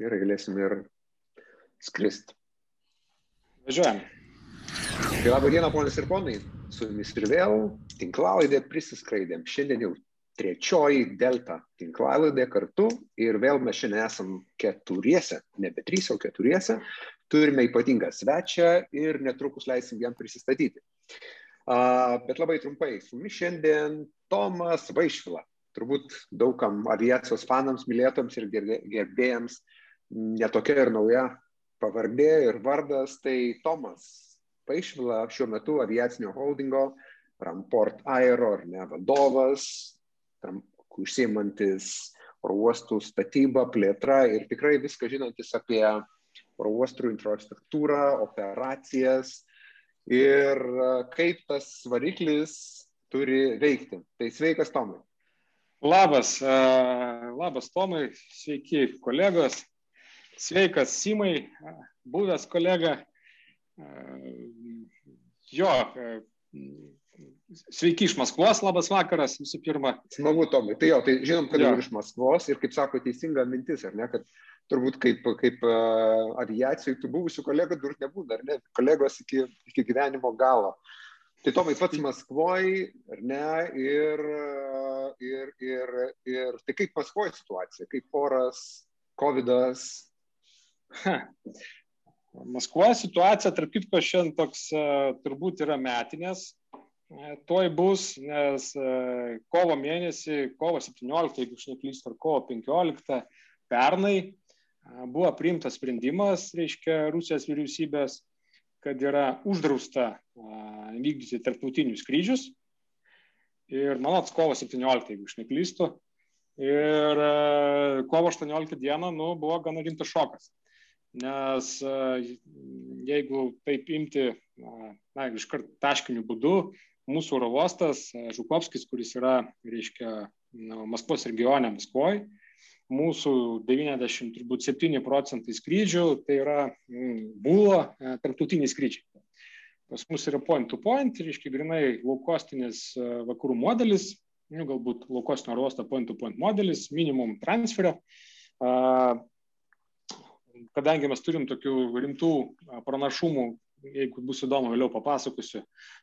Gerai, galėsim ir skristi. Važiuojam. Tai labą dieną, ponės ir ponai. Su jumis ir vėl tinklalaidė prisiskraidėm. Šiandien jau trečioji delta tinklalaidė kartu ir vėl mes šiandien esam keturiese, nebe trys, o keturiese. Turime ypatingą svečią ir netrukus leisim jam prisistatyti. Uh, bet labai trumpai, su mumis šiandien Tomas Vaišvila. Turbūt daugam aviacijos fanams, mylėtojams ir gerbėjams netokia ir nauja pavardė ir vardas. Tai Tomas Vaišvila šiuo metu aviacinio holdingo Ramport Aero ar ne vadovas, užsiimantis oro uostų statybą, plėtrą ir tikrai viską žinantis apie oro uostų infrastruktūrą, operacijas ir kaip tas variklis turi veikti. Tai sveikas Tomai. Labas, labas Tomai, sveiki kolegos, sveikas Simai, buvęs kolega. Jo, Sveiki iš Maskvos, labas vakaras visų pirma. Smagu, Tomai. Tai jo, tai žinom, kad jau iš Maskvos ir kaip sako teisinga mintis, ar ne, kad turbūt kaip, kaip uh, aviacijai tų buvusių kolegų turbūt nebūna, ar ne, kolegos iki, iki gyvenimo galo. Tai Tomai pats Maskvoje, ar ne, ir, ir, ir, ir tai kaip Maskvoje situacija, kaip oras, COVID-as. Maskvoje situacija, tarp kitko, šiandien toks uh, turbūt yra metinės, Tuoj bus, nes kovo mėnesį, kovo 17, jeigu aš neklystu, ar kovo 15, pernai buvo priimtas sprendimas, reiškia, Rusijos vyriausybės, kad yra uždrausta vykdyti tarptautinius skrydžius. Ir manot, kovo 17, jeigu aš neklystu. Ir kovo 18 dieną, nu, buvo gana rimtas šokas. Nes jeigu taip imti, na, iškart taškiniu būdu, mūsų oro uostas e, Žukovskis, kuris yra, reiškia, Maskvos regione Maskvoje, mūsų 97 procentai skrydžių tai yra mm, buvo e, tarptautiniai skrydžiai. Pas mus yra point to point, reiškia, grinai laukostinis e, vakarų modelis, nu, galbūt laukostinio oro uosto point to point modelis, minimum transferio. Kadangi mes turim tokių rimtų pranašumų jeigu bus įdomu, vėliau papasakosiu,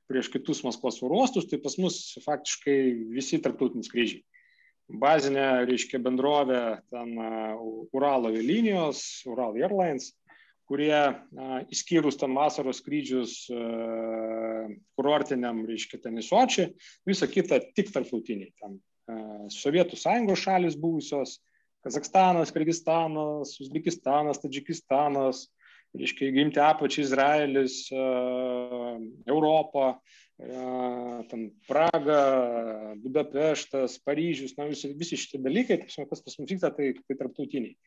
prieš kitus Maskvos uostus, tai pas mus faktiškai visi tarptautiniai skrydžiai. Bazinė, reiškia, bendrovė ten Uralo avialinijos, Ural Airlines, kurie išskyrus ten vasaros skrydžius kurortiniam, reiškia, ten į Sočią, visa kita tik tarptautiniai. Ten Sovietų sąjungos šalis buvusios, Kazakstanas, Kirgistanas, Uzbekistanas, Tadžikistanas, reiškia, įgimti apačią Izraelis, Europą, ten Praga, Budapeštas, Paryžius, na, visi, visi šitie dalykai, tas, kas pas mus vyksta, tai, tai tarptautiniai.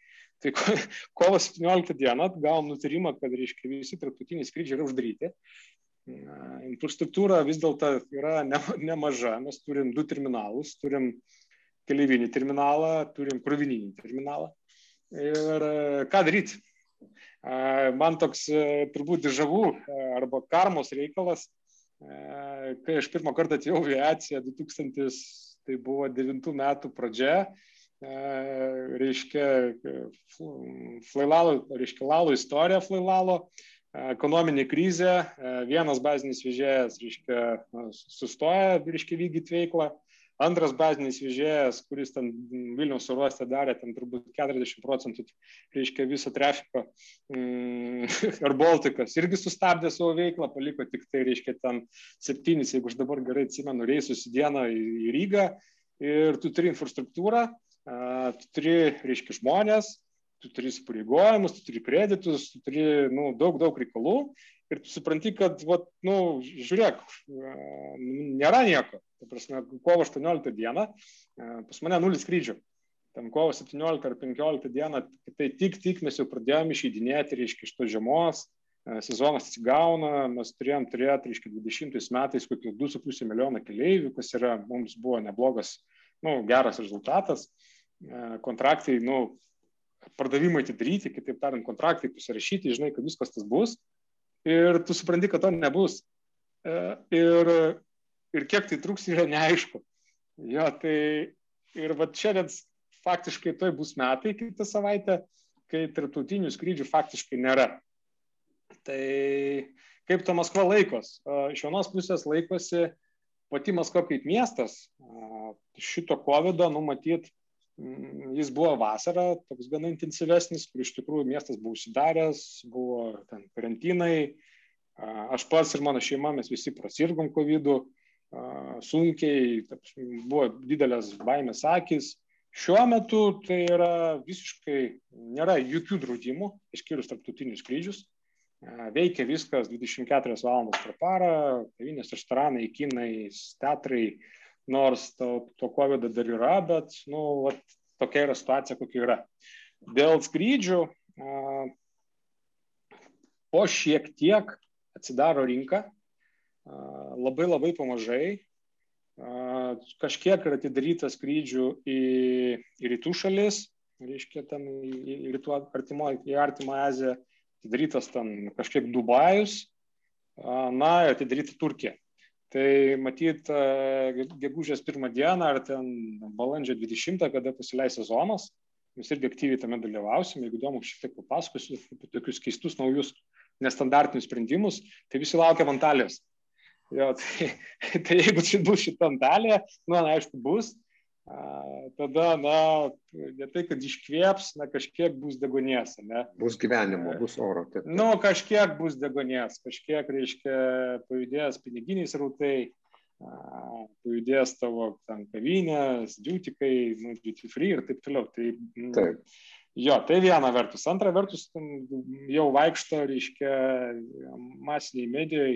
Tai kovo 17 dieną gavom nutarimą, kad, reiškia, visi tarptautiniai skrydžiai yra uždaryti. Infrastruktūra vis dėlto yra ne, nemaža, mes turim du terminalus, turim keleivinį terminalą, turim krovininį terminalą. Ir ką daryti? Man toks e, turbūt žavų e, arba karmos reikalas, e, kai aš pirmą kartą atėjau aviaciją 2000, tai buvo 9 metų pradžia, reiškia, Flailalo, reiškia, Lalo istorija Flailalo, ekonominė krizė, vienas bazinis vežėjas, reiškia, sustoja, reiškia, vykdyti veiklą, Antras bazinis vežėjas, kuris ten Vilniaus oro uoste darė, ten turbūt 40 procentų, reiškia visą trafiką, mm, ar Baltikas, irgi sustabdė savo veiklą, paliko tik tai, reiškia, ten septynis, jeigu aš dabar gerai atsimenu, reisus į dieną į Rygą. Ir tu turi infrastruktūrą, tu turi, reiškia, žmonės, tu turi įsipareigojimus, tu turi kreditus, tu turi nu, daug, daug reikalų ir tu supranti, kad, vat, nu, žiūrėk, nėra nieko. Ta prasme, kovo 18 dieną pas mane nulis skrydžių. Ten kovo 17 ar 15 dieną, tai tik, tik mes jau pradėjome išeidinėti, reiškia, iš to žiemos, sezonas atsigauna, mes turėjom turėti, reiškia, 20 metais kokius 2,5 milijoną keleivių, kas yra, mums buvo neblogas, nu, geras rezultatas. Kontraktai, nu, pardavimai atidaryti, kitaip tariant, kontraktai pasirašyti, žinai, kad viskas tas bus ir tu supranti, kad to nebus. E, ir, ir kiek tai truks yra neaišku. Jo, tai ir va šiandien faktiškai toj bus metai kitą savaitę, kai tarptautinių skrydžių faktiškai nėra. Tai kaip ta Maskva laikos? Iš vienos pusės laikosi pati Maskva kaip miestas, šito COVID, numatyt, jis buvo vasara, toks gana intensyvesnis, kur iš tikrųjų miestas buvo užsidaręs, buvo ten karantinai, aš pats ir mano šeima, mes visi prasirgom COVID, sunkiai, buvo didelės baimės akis. Šiuo metu tai yra visiškai, nėra jokių draudimų, išskyrus tarptautinius skrydžius. Veikia viskas 24 valandas per parą, kavinės, restoranai, kinai, teatrai, nors to, to COVID dar yra, bet, nu, vat, tokia yra situacija, kokia yra. Dėl skrydžių po šiek tiek atsidaro rinka, labai labai pamažai. Kažkiek yra atidaryta skrydžių į, į rytų šalis, reiškia, ten į, į rytų artimo, į artimą Aziją, atidarytas ten kažkiek Dubajus, na atidaryta Turkija. Tai matyt, gegužės pirmą dieną ar ten balandžio 20, kada pasileis sezonas, mes irgi aktyviai tame dalyvausim, jeigu įdomu, šiek tiek papasakosiu apie tokius keistus naujus nestandartinius sprendimus, tai visi laukia Antalijos. Jo, tai, tai jeigu bus šitą Antaliją, nu, na, aišku, bus, tada, na, ne tai, kad iškvėps, na, kažkiek bus degonės, ne? Bus gyvenimo, bus oro. Taip. Nu, kažkiek bus degonės, kažkiek, reiškia, pajudės piniginiai srautai, pajudės tavo ten kavinės, džiutikai, nu, duty free ir taip toliau. Tai, nu, taip. Jo, tai viena vertus. Antra vertus, jau vaikšto, reiškia, masiniai medijai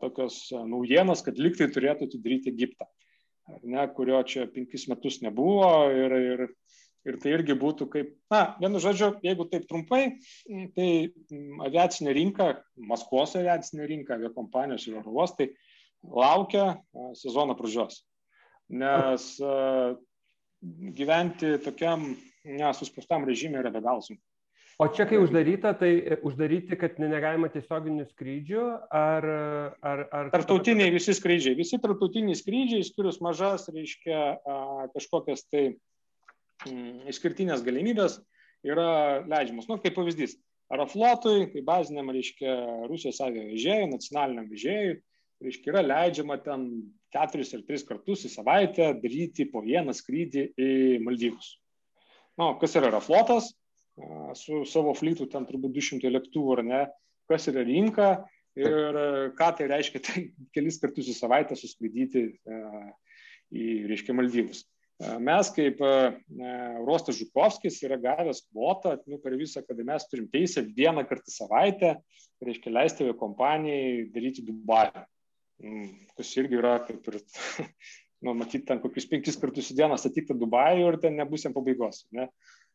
tokios naujienos, kad liktai turėtų atidaryti Egiptą, ne, kurio čia penkis metus nebuvo ir, ir, ir tai irgi būtų kaip, na, vienu žodžiu, jeigu taip trumpai, tai aviacinė rinka, Maskvos aviacinė rinka, aviakompanijos ir oro uostai laukia sezono pradžios. Nes gyventi tokiam nesuspustam režimui yra be galo sunku. O čia, kai uždaryta, tai e, uždaryti, kad negalima tiesioginių skrydžių, ar... ar, ar tarptautiniai visi skrydžiai, visi tarptautiniai skrydžiai, skirius mažas, reiškia kažkokias tai mm, išskirtinės galimybės, yra leidžiamas. Nu, kaip pavyzdys, Aeroflotui, kaip baziniam, reiškia, Rusijos avio vežėjui, nacionaliniam vežėjui, reiškia, yra leidžiama ten keturis ar tris kartus į savaitę daryti po vieną skrydį į Maldyvus. Nu, kas yra Aeroflotas? Su savo flytu, ten turbūt 200 lėktuvų ar ne, kas yra rinka ir ką tai reiškia, tai kelis kartus į savaitę suskraidyti į, reiškia, Maldyvus. Mes kaip Rostas Žukovskis yra gavęs kvotą, nu, per visą, kad mes turim teisę vieną kartą savaitę, reiškia, leisti kompanijai daryti Dubajų. Mm, kas irgi yra kaip ir, nu, matyti, ten kokius penkis kartus į dieną statyti Dubajų ir ten nebus jam pabaigos. Ne?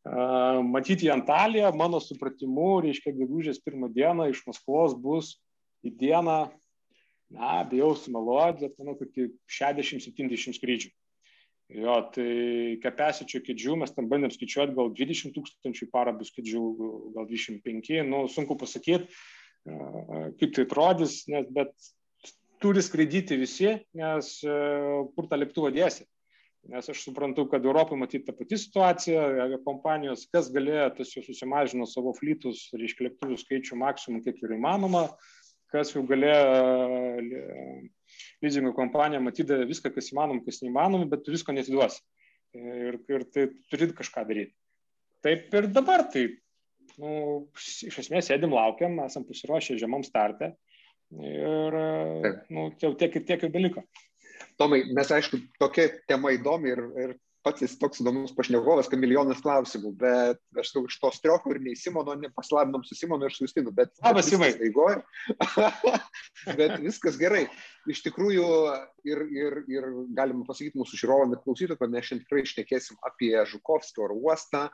Matyti Antaliją, mano supratimu, reiškia, gegužės pirmą dieną iš Maskvos bus į dieną, na, bijau sumeluoti, bet manau, kokį 60-70 skrydžių. Jo, tai kapesičio kėdžių mes tam bandėm skaičiuoti, gal 20 tūkstančių parą bus kėdžių, gal 25, nu, sunku pasakyti, kaip tai atrodys, nes, bet turi skraidyti visi, nes kur tą lėktuvą dėsi. Nes aš suprantu, kad Europoje matyti ta pati situacija, kompanijos, kas galėjo, tas jau susimažino savo flytus, reiškia lėktuvų skaičių maksimum, kiek yra įmanoma, kas jau galėjo, leasingo kompanija matydavo viską, kas įmanoma, kas neįmanoma, bet tu visko netiduosi. Ir, ir tai turi kažką daryti. Taip ir dabar, tai nu, iš esmės sėdim, laukiam, esam pasiruošę žemam startę ir nu, jau tiek ir tiek jau beliko. Tomai, mes aišku, tokia tema įdomi ir, ir pats jis toks įdomus pašnekovas, kad milijonas klausimų, bet aš iš to strioko ir nei Simono, nepaslavinom su Simonu ir su Justinu, bet... Labas, Simai. bet viskas gerai. Iš tikrųjų, ir, ir, ir galima pasakyti mūsų žiūrovam ir klausytojam, kad mes šiandien tikrai išnekėsim apie Žukovskio oro uostą,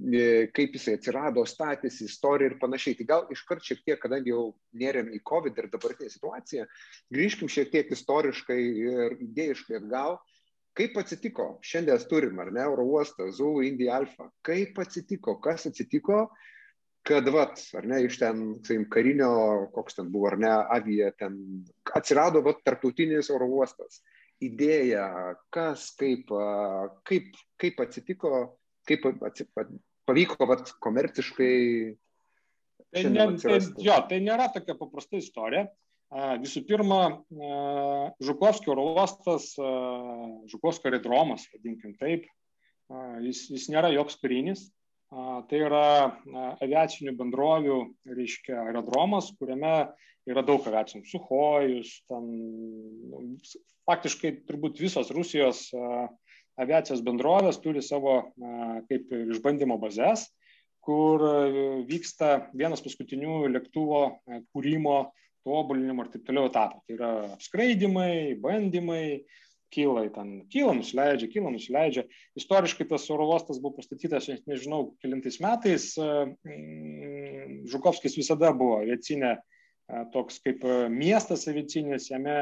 e, kaip jisai atsirado, statėsi, istorija ir panašiai. Tai gal iškart šiek tiek, kadangi jau nėrėm į COVID ir dabartinę situaciją, grįžkim šiek tiek istoriškai ir idėjiškai atgal kaip atsitiko, šiandien turim, ar ne, oro uostą, Zulu, Indija, Alfa, kaip atsitiko, kas atsitiko, kad, vat, ar ne, iš ten, sakykim, karinio, koks ten buvo, ar ne, avija, ten atsirado, vat, tarptautinis oro uostas. Idėja, kas, kaip, kaip, kaip atsitiko, kaip pavyko vat, komerciškai. Tai, ne, tai, jo, tai nėra tokia paprasta istorija. Visų pirma, Žukovskio oro uostas, Žukovskio aerodromas, vadinkim taip, jis, jis nėra joks karinis, Tai yra aviacinių bendrovių, reiškia, aerodromas, kuriame yra daug aviacinių, Suhojus, ten nu, faktiškai turbūt visos Rusijos aviacijos bendrovės turi savo kaip išbandymo bazės, kur vyksta vienas paskutinių lėktuvo kūrimo, tobulinimo ir taip toliau etapų. Tai yra apskraidimai, bandymai, kyla, ten kyla, nusileidžia, kyla, nusileidžia. Istoriškai tas oro uostas buvo pastatytas, nežinau, kilintais metais. Mm, Žukovskis visada buvo aviacinė toks kaip miestas aviacinis, jame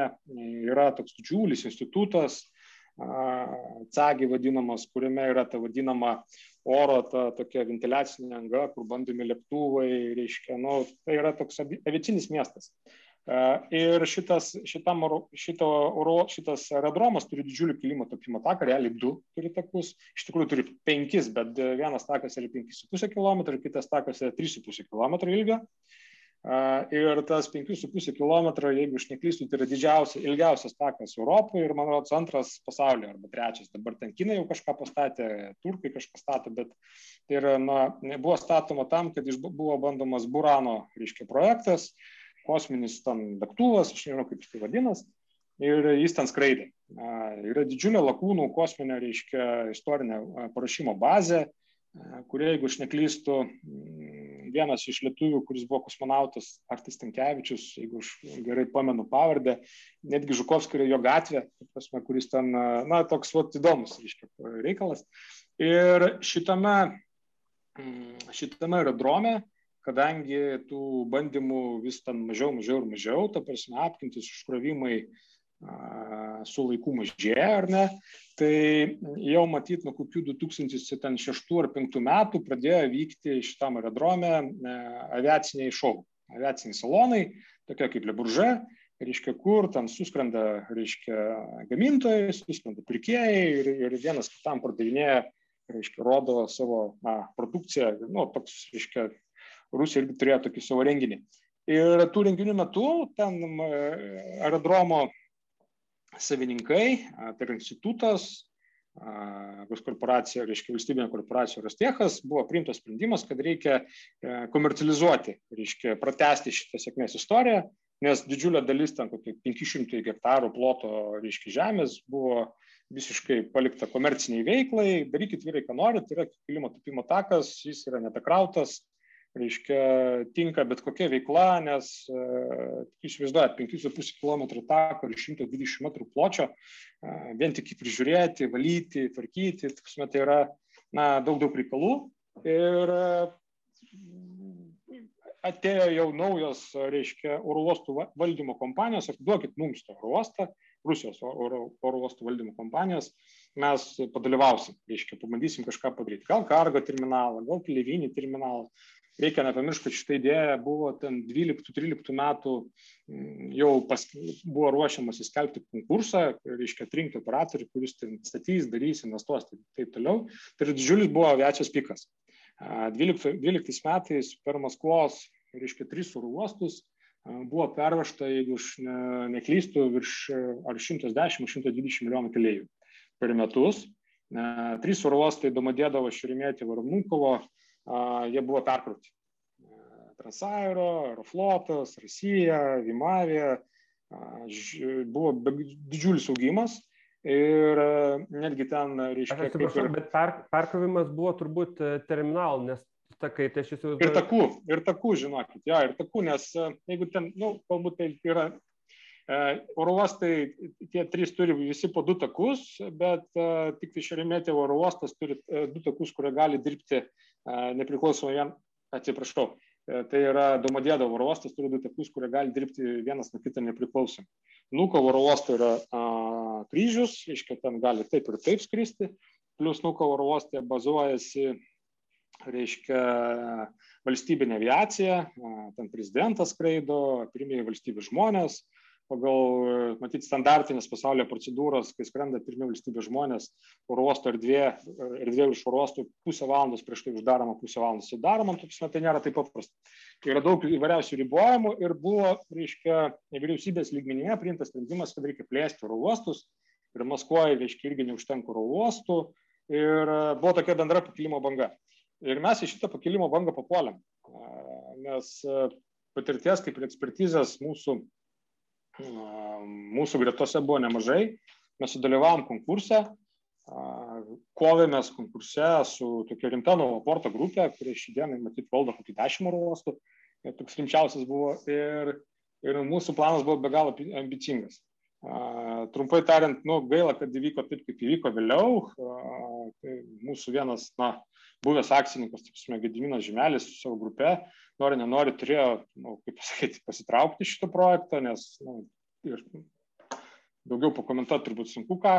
yra toks didžiulis institutas, CAGI vadinamas, kuriame yra ta vadinama oro, ta tokia ventiliacinė anga, kur bandomi lėktuvai, reiškia, nu, tai yra toks aviacinis miestas. Ir šitas, šitam šito šitas aerodromas turi didžiulį kilimo topimo taką, realiai du turi takus, iš tikrųjų turi penkis, bet vienas takas yra 5,5 km, kitas takas yra 3,5 km ilgio. Ir tas 5,5 km, jeigu aš neklystu, tai yra didžiausias, ilgiausias takas Europoje ir, man rodos, antras pasaulyje arba trečias. Dabar ten Kinai jau kažką pastatė, turkai kažką statė, bet tai yra, na, buvo statoma tam, kad buvo bandomas Burano, reiškia, projektas kosminis ten lėktuvas, aš nežinau kaip jis tai vadinas, ir jis ten skraidė. Yra didžiulė lakūnų kosminė, reiškia, istorinė parašymo bazė, kurie, jeigu aš neklystu, vienas iš lietuvių, kuris buvo kosmonautas, Artis Tankievičius, jeigu aš gerai pamenu pavardę, netgi Žukovskio yra jo gatvė, prasme, kuris ten, na, toks vat įdomus, reiškia, reikalas. Ir šitame, šitame aerodrome kadangi tų bandymų vis ten mažiau, mažiau ir mažiau, ta prasme, apkintis užkrovimai su laiku mažėja, ar ne, tai jau matyt, nuo kokių 2006 ar 2005 metų pradėjo vykti šitam aerodrome aviaciniai šou, aviaciniai salonai, tokie kaip Leburžė, reiškia, kur ten suskrenda, reiškia, gamintojai, suskrenda pirkėjai ir, ir vienas kitam pardavinėja, reiškia, rodo savo na, produkciją, nu, toks, reiškia, Rusija irgi turėjo tokį savo renginį. Ir tų renginių metu ten aerodromo savininkai, tai yra institutas, korporacija, reiškia valstybinė korporacija Rostiechas, buvo priimtas sprendimas, kad reikia e, komercializuoti, reiškia pratesti šitą sėkmės istoriją, nes didžiulė dalis ten kokie 500 hektarų ploto, reiškia žemės buvo visiškai palikta komerciniai veiklai, darykit vyrai, ką norit, yra kilimo tupimo takas, jis yra netakrautas, reiškia, tinka bet kokia veikla, nes uh, įsivaizduojat 5,5 km tako ir 120 m pločio, uh, vien tik jį prižiūrėti, valyti, tvarkyti, tai, tai yra na, daug daug reikalų. Ir uh, atėjo jau naujos, reiškia, oro uostų valdymo kompanijos, atiduokit mums tą oro uostą, Rusijos oro, oro uostų valdymo kompanijos, mes padalyvausim, reiškia, pabandysim kažką padaryti. Gal kargo terminalą, gal keliavinį terminalą, reikia nepamiršti, kad šitą idėją buvo ten 12-13 metų mm, jau pas, buvo ruošiamas įskelbti konkursą, reiškia atrinkti operatorių, kuris ten statys, darys, investuos ir taip, taip toliau. Tai didžiulis buvo aviacijos pikas. 12, 12 metais per Maskvos, reiškia, tris oro uostus buvo pervežta, jeigu aš ne, neklystu, virš ar 110-120 milijonų keleivių per metus. Trys oro uostai Domadėdavo, Širimėti, Varmukovo, jie buvo perkrauti. Transaero, Aeroflotas, Rusija, Vimavija, buvo didžiulis augimas ir netgi ten, reiškia, kaip ir... Bet per, perkrovimas buvo turbūt e, terminal, nes takai, tai aš įsivaizduoju. Ir takų, ir takų, žinokit, jo, ir takų, nes e, jeigu ten, na, nu, galbūt tai yra e, Oro uostai, tie trys turi visi po du takus, bet tik tai Šeremetė oro uostas turi du takus, kurie gali dirbti nepriklausomai vien, atsiprašau, tai yra Domodėdo oro uostas turi du takus, kurie gali dirbti vienas nuo kito nepriklausomai. Nuko oro uosto yra a, kryžius, reiškia, ten gali taip ir taip skristi, plus Nuko oro uoste bazuojasi, reiškia, valstybinė aviacija, a, ten prezidentas skraido, pirmieji valstybės žmonės, pagal, matyti, standartinės pasaulio procedūros, kai skrenda pirmie valstybės žmonės, oro uosto erdvė, erdvė iš oro uostų pusę valandos prieš tai uždaroma pusę valandos. Sudaroma, tai nėra taip paprasta. Yra daug įvairiausių ribojimų ir buvo, reiškia, vyriausybės lygmenyje priimtas sprendimas, kad reikia plėsti oro uostus ir Maskvoje, reiškia, irgi neužtenka oro uostų ir buvo tokia bendra pakilimo banga. Ir mes į šitą pakilimo bangą papuolėm, nes patirties kaip ir ekspertizės mūsų mūsų gretose buvo nemažai. Mes sudalyvavom konkurse, kovėmės konkurse su tokia rimta Novoporto grupė, kuri šį dieną, matyt, valdo kokį dešimt oro uostų. Toks rimčiausias buvo ir, ir mūsų planas buvo be galo ambicingas. Trumpai tariant, nu, gaila, kad įvyko taip, kaip įvyko vėliau. Tai mūsų vienas, na, buvęs akcininkas, taip sakome, Gediminas Žemelis su savo grupe, nori, nenori, turėjo, nu, kaip pasakyti, pasitraukti šito projekto, nes nu, ir daugiau pakomentuoti turbūt sunku ką.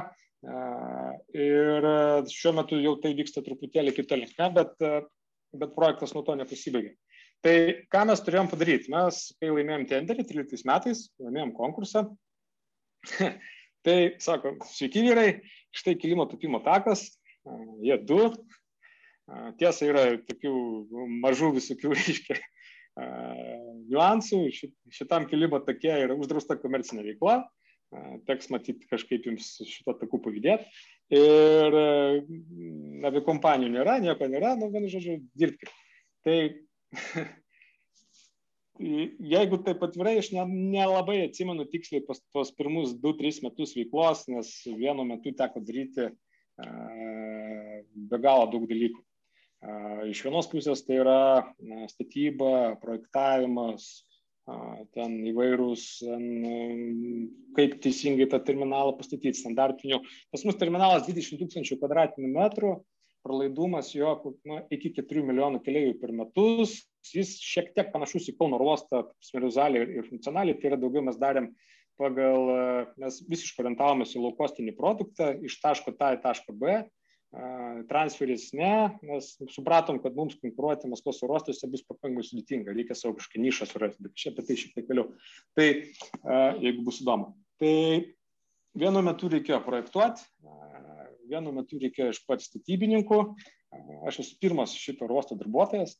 Ir šiuo metu jau tai vyksta truputėlį kitą linkmę, bet, bet projektas nuo to nepasibaigė. Tai ką mes turėjom padaryti? Mes, kai laimėjom tenderį 13 metais, laimėjom konkursą, tai sako, sveiki vyrai, štai kilimo tupimo takas, jie du. Tiesa yra tokių mažų visokių, reiškia, niuansų. Šitam kilimo take yra uždrausta komercinė veikla. Teks matyti kažkaip jums šito takų pavydėti. Ir aviakompanijų nėra, nieko nėra, nu, vienu žodžiu, dirbkite. Tai jeigu taip atvirai, aš nelabai ne atsimenu tiksliai pas tuos pirmus 2-3 metus veiklos, nes vienu metu teko daryti be galo daug dalykų. Iš vienos pusės tai yra statyba, projektavimas, ten įvairūs, kaip teisingai tą terminalą pastatyti, standartinių. Pas mus terminalas 20 tūkstančių kvadratinių metrų, pralaidumas jo nu, iki 4 milijonų keliaivių per metus, jis šiek tiek panašus į Kauno uostą, smeriuzalį ir, funkcionaliai, tai yra daugiau mes darėm pagal, mes visiškai orientavomės į laukostinį produktą iš taško A į tašką B transferis ne, nes supratom, kad mums konkuruoti Maskvos uostuose bus pakankamai sudėtinga, reikia savo kažkokią nišą surasti, bet čia apie tai šiek tiek vėliau. Tai jeigu bus įdomu. Tai vienu metu reikėjo projektuoti, vienu metu reikėjo iš pat statybininkų, aš esu pirmas šito uosto darbuotojas,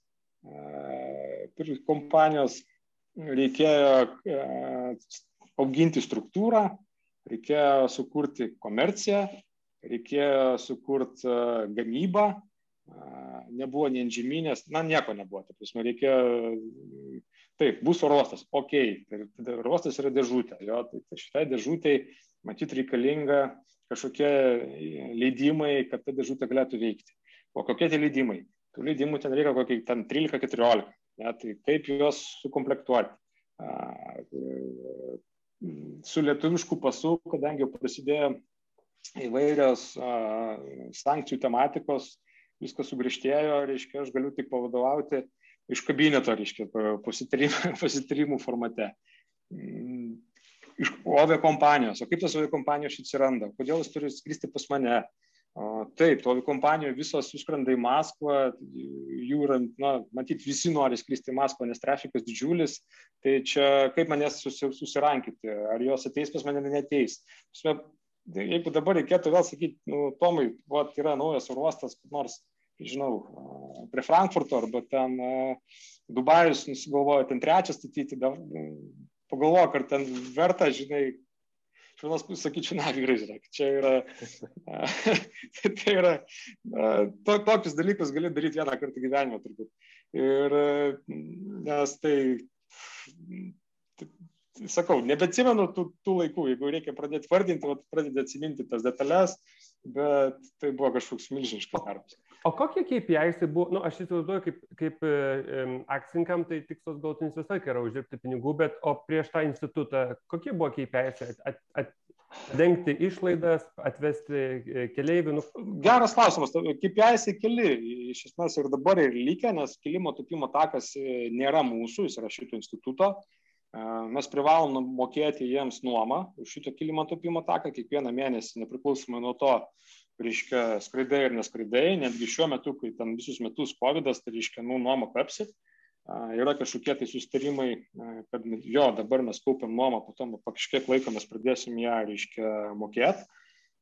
kompanijos reikėjo auginti struktūrą, reikėjo sukurti komerciją, reikėjo sukurti e, gamybą, nebuvo nei žemynės, na nieko nebuvo, tai prasme, reikėjo, taip, bus orostas, ok, tai orostas yra dėžutė, jo, tai, tai šitai dėžutėj matyt reikalinga kažkokie leidimai, kad ta dėžutė galėtų veikti. O kokie tie leidimai? Tų leidimų ten reikia kokie ten 13-14, ne, tai kaip juos sukomplektuoti. Su lietuvišku pasu, kadangi jau prasidėjo įvairios sankcijų tematikos, viskas sugrįžtėjo, reiškia, aš galiu tik pavadovauti iš kabineto, reiškia, pasitarimų, pasitarimų formate. Mm, iš OVE kompanijos. O kaip tas OVE kompanijos atsiranda? Kodėl jis turi skristi pas mane? O, taip, OVE kompanijų visos suskrenda į Maskvą, jų yra, na, matyt, visi nori skristi į Maskvą, nes trafikas didžiulis. Tai čia kaip manęs susirankyti? Ar jos ateis pas mane, neteis? Jeigu dabar reikėtų vėl sakyti, nu, Tomai, va, yra naujas uostas, nors, žinau, prie Frankfurto arba ten Dubajus nusigalvojo ten trečią statyti, da, pagalvok, ar ten verta, žinai, iš vienos pusės sakyčiau, na, vyrai, žiūrėk, čia yra, tai yra, to, tokius dalykus gali daryti vieną kartą gyvenime turbūt. Ir nes tai sakau, nebeatsimenu tų, tų laikų, jeigu reikia pradėti vardinti, pradėti atsiminti tas detalės, bet tai buvo kažkoks milžiniškas darbas. O kokie KPIs tai buvo, nu, aš įsivaizduoju, kaip, kaip um, akcininkam tai tikslas galtinis visą laiką yra uždirbti pinigų, bet o prieš tą institutą, kokie buvo KPIs? At, at, Dengti išlaidas, atvesti e, keliaivių. Nu... Geras klausimas. KPIs keli, iš esmės ir dabar ir lygia, nes kilimo tupimo takas nėra mūsų, jis yra šito instituto. Uh, Mes privalom mokėti jiems nuomą už šito kilimo tupimo taką kiekvieną mėnesį, nepriklausomai nuo to, reiškia, skraidai ir neskraidai, netgi šiuo metu, kai ten visus metus COVID, tai reiškia, nu, nuoma kapsi. yra kažkokie tai sustarimai, kad jo, dabar mes kaupiam nuomą, po to po kažkiek laiko mes pradėsim ją, reiškia, mokėti.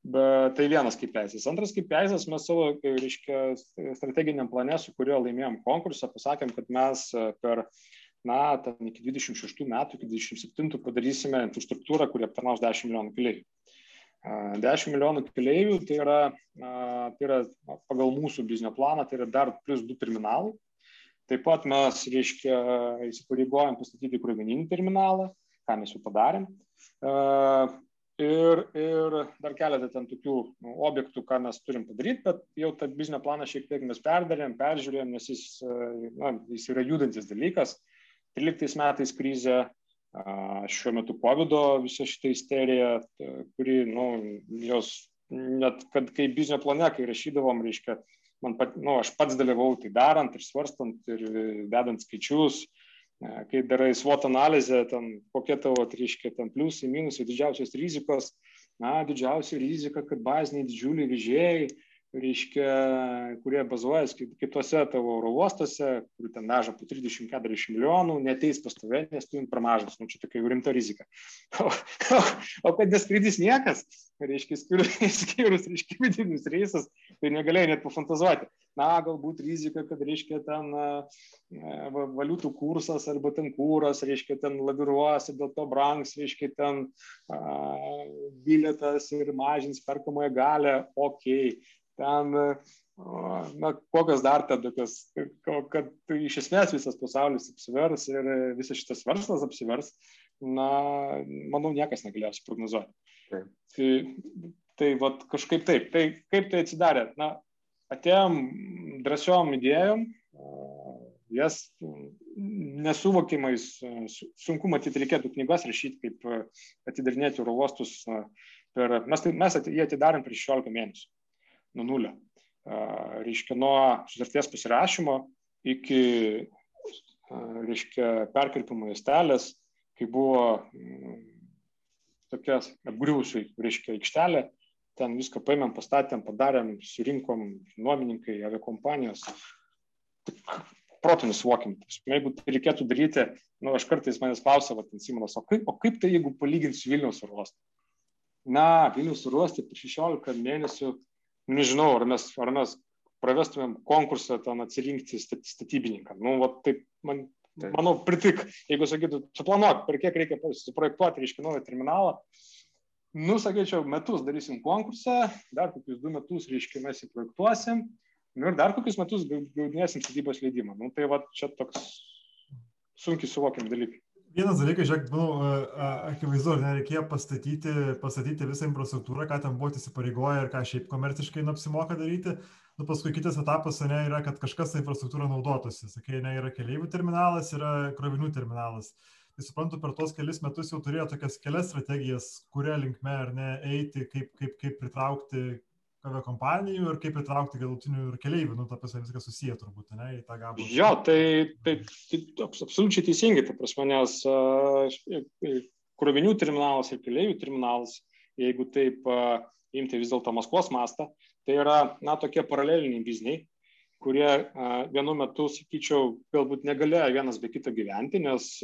Bet tai vienas kaip teisės. Antras kaip teisės, mes savo, reiškia, strateginiam plane, su kuriuo laimėjom konkursą, pasakėm, kad mes per, na, ten iki 26 metų, iki 27 padarysime infrastruktūrą, kuri aptarnaus 10 milijonų keleivių. 10 milijonų keleivių tai yra, tai yra pagal mūsų biznio planą, tai yra dar plus 2 terminalai, Taip pat mes, reiškia, įsipareigojom pastatyti krovininį terminalą, ką mes jau padarėm. Ir, ir dar keletą ten tokių nu, objektų, ką mes turim padaryti, bet jau tą biznio planą šiek tiek mes perdarėm, peržiūrėjom, nes jis, na, jis yra judantis dalykas. 13 metais krizė, šiuo metu COVID visa šitą isteriją, kuri, nu, jos net, kad kai biznio plane, kai rašydavom, reiškia, man pat, nu, aš pats dalyvau tai darant ir svarstant ir dedant skaičius, kai darai SWOT analizę, ten, kokie tavo, reiškia, ten pliusai, minusai, didžiausios rizikos, na, didžiausia rizika, kad baziniai didžiuliai vežėjai, reiškia, kurie bazuojasi kitose tavo oro uostuose, kur ten veža po 30-40 milijonų, neteis pas tave, nes tu per mažas, nu čia tokia jau rimta rizika. O, o, o kad neskraidys niekas, reiškia, skyrus reiškia, vidinius reisus, tai negalėjai net pafantazuoti. Na, galbūt rizika, kad, reiškia, ten valiutų kursas arba ten kūras, reiškia, ten laviruos ir dėl to brangs, reiškia, ten a, bilietas ir mažins perkamąją galę, okei. Okay ten, na, kokios dar ten tokios, kad iš esmės visas pasaulis apsivers ir visas šitas verslas apsivers, na, manau, niekas negalėjo suprognozuoti. Tai, tai, vat, kažkaip taip, tai kaip tai atsidarė? Na, atėjom drąsiom idėjom, jas nesuvokimais, sunku matyti, reikėtų knygas rašyti, kaip atidarinėti oro uostus. Per, mes, tai, mes jį atidarėm prieš 16 mėnesių nuo nulio. Reiškia, nuo sutarties pasirašymo iki, reiškia, perkirpimo įstelės, kai buvo mm, tokia apgriuvusi, reiškia, aikštelė, ten viską paėmėm, pastatėm, padarėm, surinkom nuomininkai, aviakompanijos. Protų nesuvokim. Jeigu tai reikėtų daryti, nu, aš kartais manęs klausia, va, Simonas, o kaip, o kaip tai jeigu palyginsiu Vilniaus uostą? Na, Vilniaus uostą per 16 mėnesių nežinau, ar mes, ar mes pravestumėm konkursą ten atsirinkti statybininką. Nu, va, taip, man, taip. manau, pritik, jeigu sakytų, suplanuok, per kiek reikia suprojektuoti, reiškia, naują terminalą. Nu, sakyčiau, metus darysim konkursą, dar kokius du metus, reiškia, mes įprojektuosim, nu, ir dar kokius metus gaudinėsim statybos leidimą. Nu, tai va, čia toks sunkiai suvokiam dalykai. Vienas dalykas, žiūrėk, manau, akivaizdu, nereikėjo pastatyti, pastatyti visą infrastruktūrą, ką ten buvo įsipareigoję ir ką šiaip komerciškai nu, apsimoka daryti. Nu, paskui kitas etapas ne, yra, kad kažkas tą infrastruktūrą naudotųsi. Sakai, ne, yra keliaivių terminalas, yra krovinių terminalas. Tai suprantu, per tos kelius metus jau turėjo tokias kelias strategijas, kuria linkme ar ne eiti, kaip, kaip, kaip pritraukti kompanijų ir kaip įtraukti galutinių ir keleivių, nu, ta prasme, viskas susiję turbūt, ne, į tą gabalą. Jo, tai, tai, tai absoliučiai teisingai, ta prasme, nes uh, krovinių terminalas ir keleivių terminalas, jeigu taip uh, imti vis dėlto Maskvos mastą, tai yra, na, tokie paraleliniai bizniai, kurie uh, vienu metu, sakyčiau, galbūt negalėjo vienas be kito gyventi, nes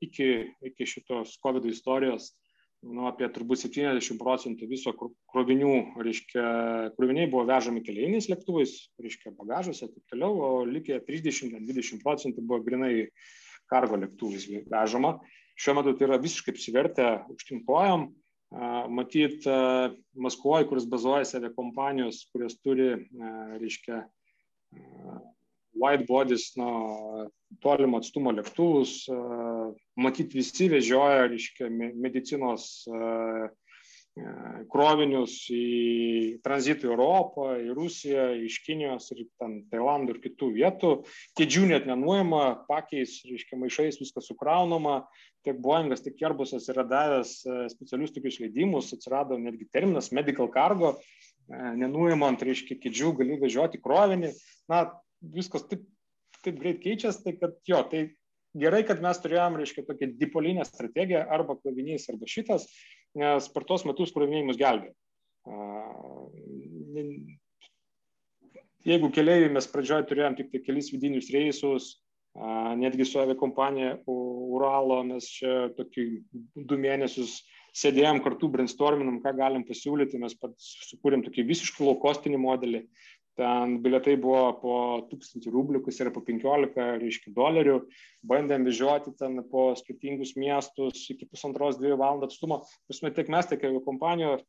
iki, iki šitos COVID istorijos nu, apie turbūt 70 procentų viso krovinių, reiškia, kroviniai buvo vežami keleiniais lėktuvais, reiškia, bagažuose ir taip toliau, o likę 30-20 procentų buvo grinai kargo lėktuvais vežama. Šiuo metu tai yra visiškai apsivertę aukštinkojom. Matyt, Maskvoje, kuris bazuojasi avia kompanijos, kurios turi, reiškia, white bodies, nu, tolimo atstumo lėktuvus, matyti visi vežioja, reiškia, medicinos krovinius į tranzitą į Europą, į Rusiją, iš Kinijos ir ten Tailandų ir kitų vietų. Kėdžių net nenuojama, pakeis, reiškia, maišais viskas sukraunama. Tiek Boeingas, tiek Airbusas yra davęs specialius tokius leidimus, atsirado netgi terminas medical cargo, nenuojamant, reiškia, kėdžių gali vežioti krovinį. Na, viskas taip, taip greit keičiasi, tai kad jo, tai gerai, kad mes turėjom, reiškia, tokią dipolinę strategiją arba krovinys, arba šitas, nes per tos metus kroviniai mus gelbė. Jeigu keliai mes pradžioje turėjom tik tai kelis vidinius reisus, netgi su aviakompanija Uralo mes čia tokį du mėnesius sėdėjom kartu, brainstorminam, ką galim pasiūlyti, mes sukūrėm tokį visiškai laukostinį modelį. Ten biletai buvo po 1000 rublių, kas yra po 15, reiškia, dolerių. Bandėm vežioti ten po skirtingus miestus iki pusantros, dviejų valandų atstumo. Prasme, tiek mes, tiek kompanijos,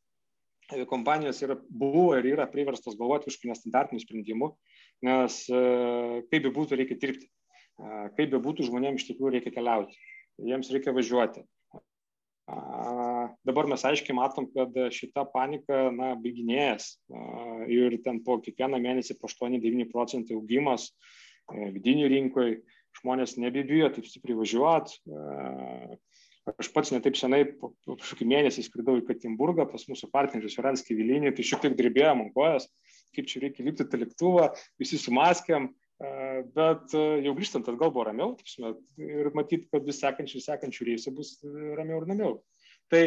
kompanijos yra, buvo ir yra priverstos galvoti kažkokių nestandartinių sprendimų, nes e, kaip be būtų, reikia dirbti kaip be būtų žmonėms iš tikrųjų reikia keliauti, jiems reikia važiuoti. Dabar mes aiškiai matom, kad šita panika na, baiginėjas ir ten po kiekvieną mėnesį po 8-9 procentų augimas e, vidinių rinkoje, žmonės nebebijo taip stipriai važiuoti. Aš pats netaip senai, po kažkokį mėnesį skridau į Katimburgą pas mūsų partnerius Viranskį Vilinį, tai šiek tiek drebėjom ant kojas, kaip čia reikia lipti tą lėktuvą, visi sumaskėm, Bet jau grįžtant atgal buvo ramiau, ir matyt, kad vis sekančių, sekančių reisų bus ramiau ir ramiau. Tai,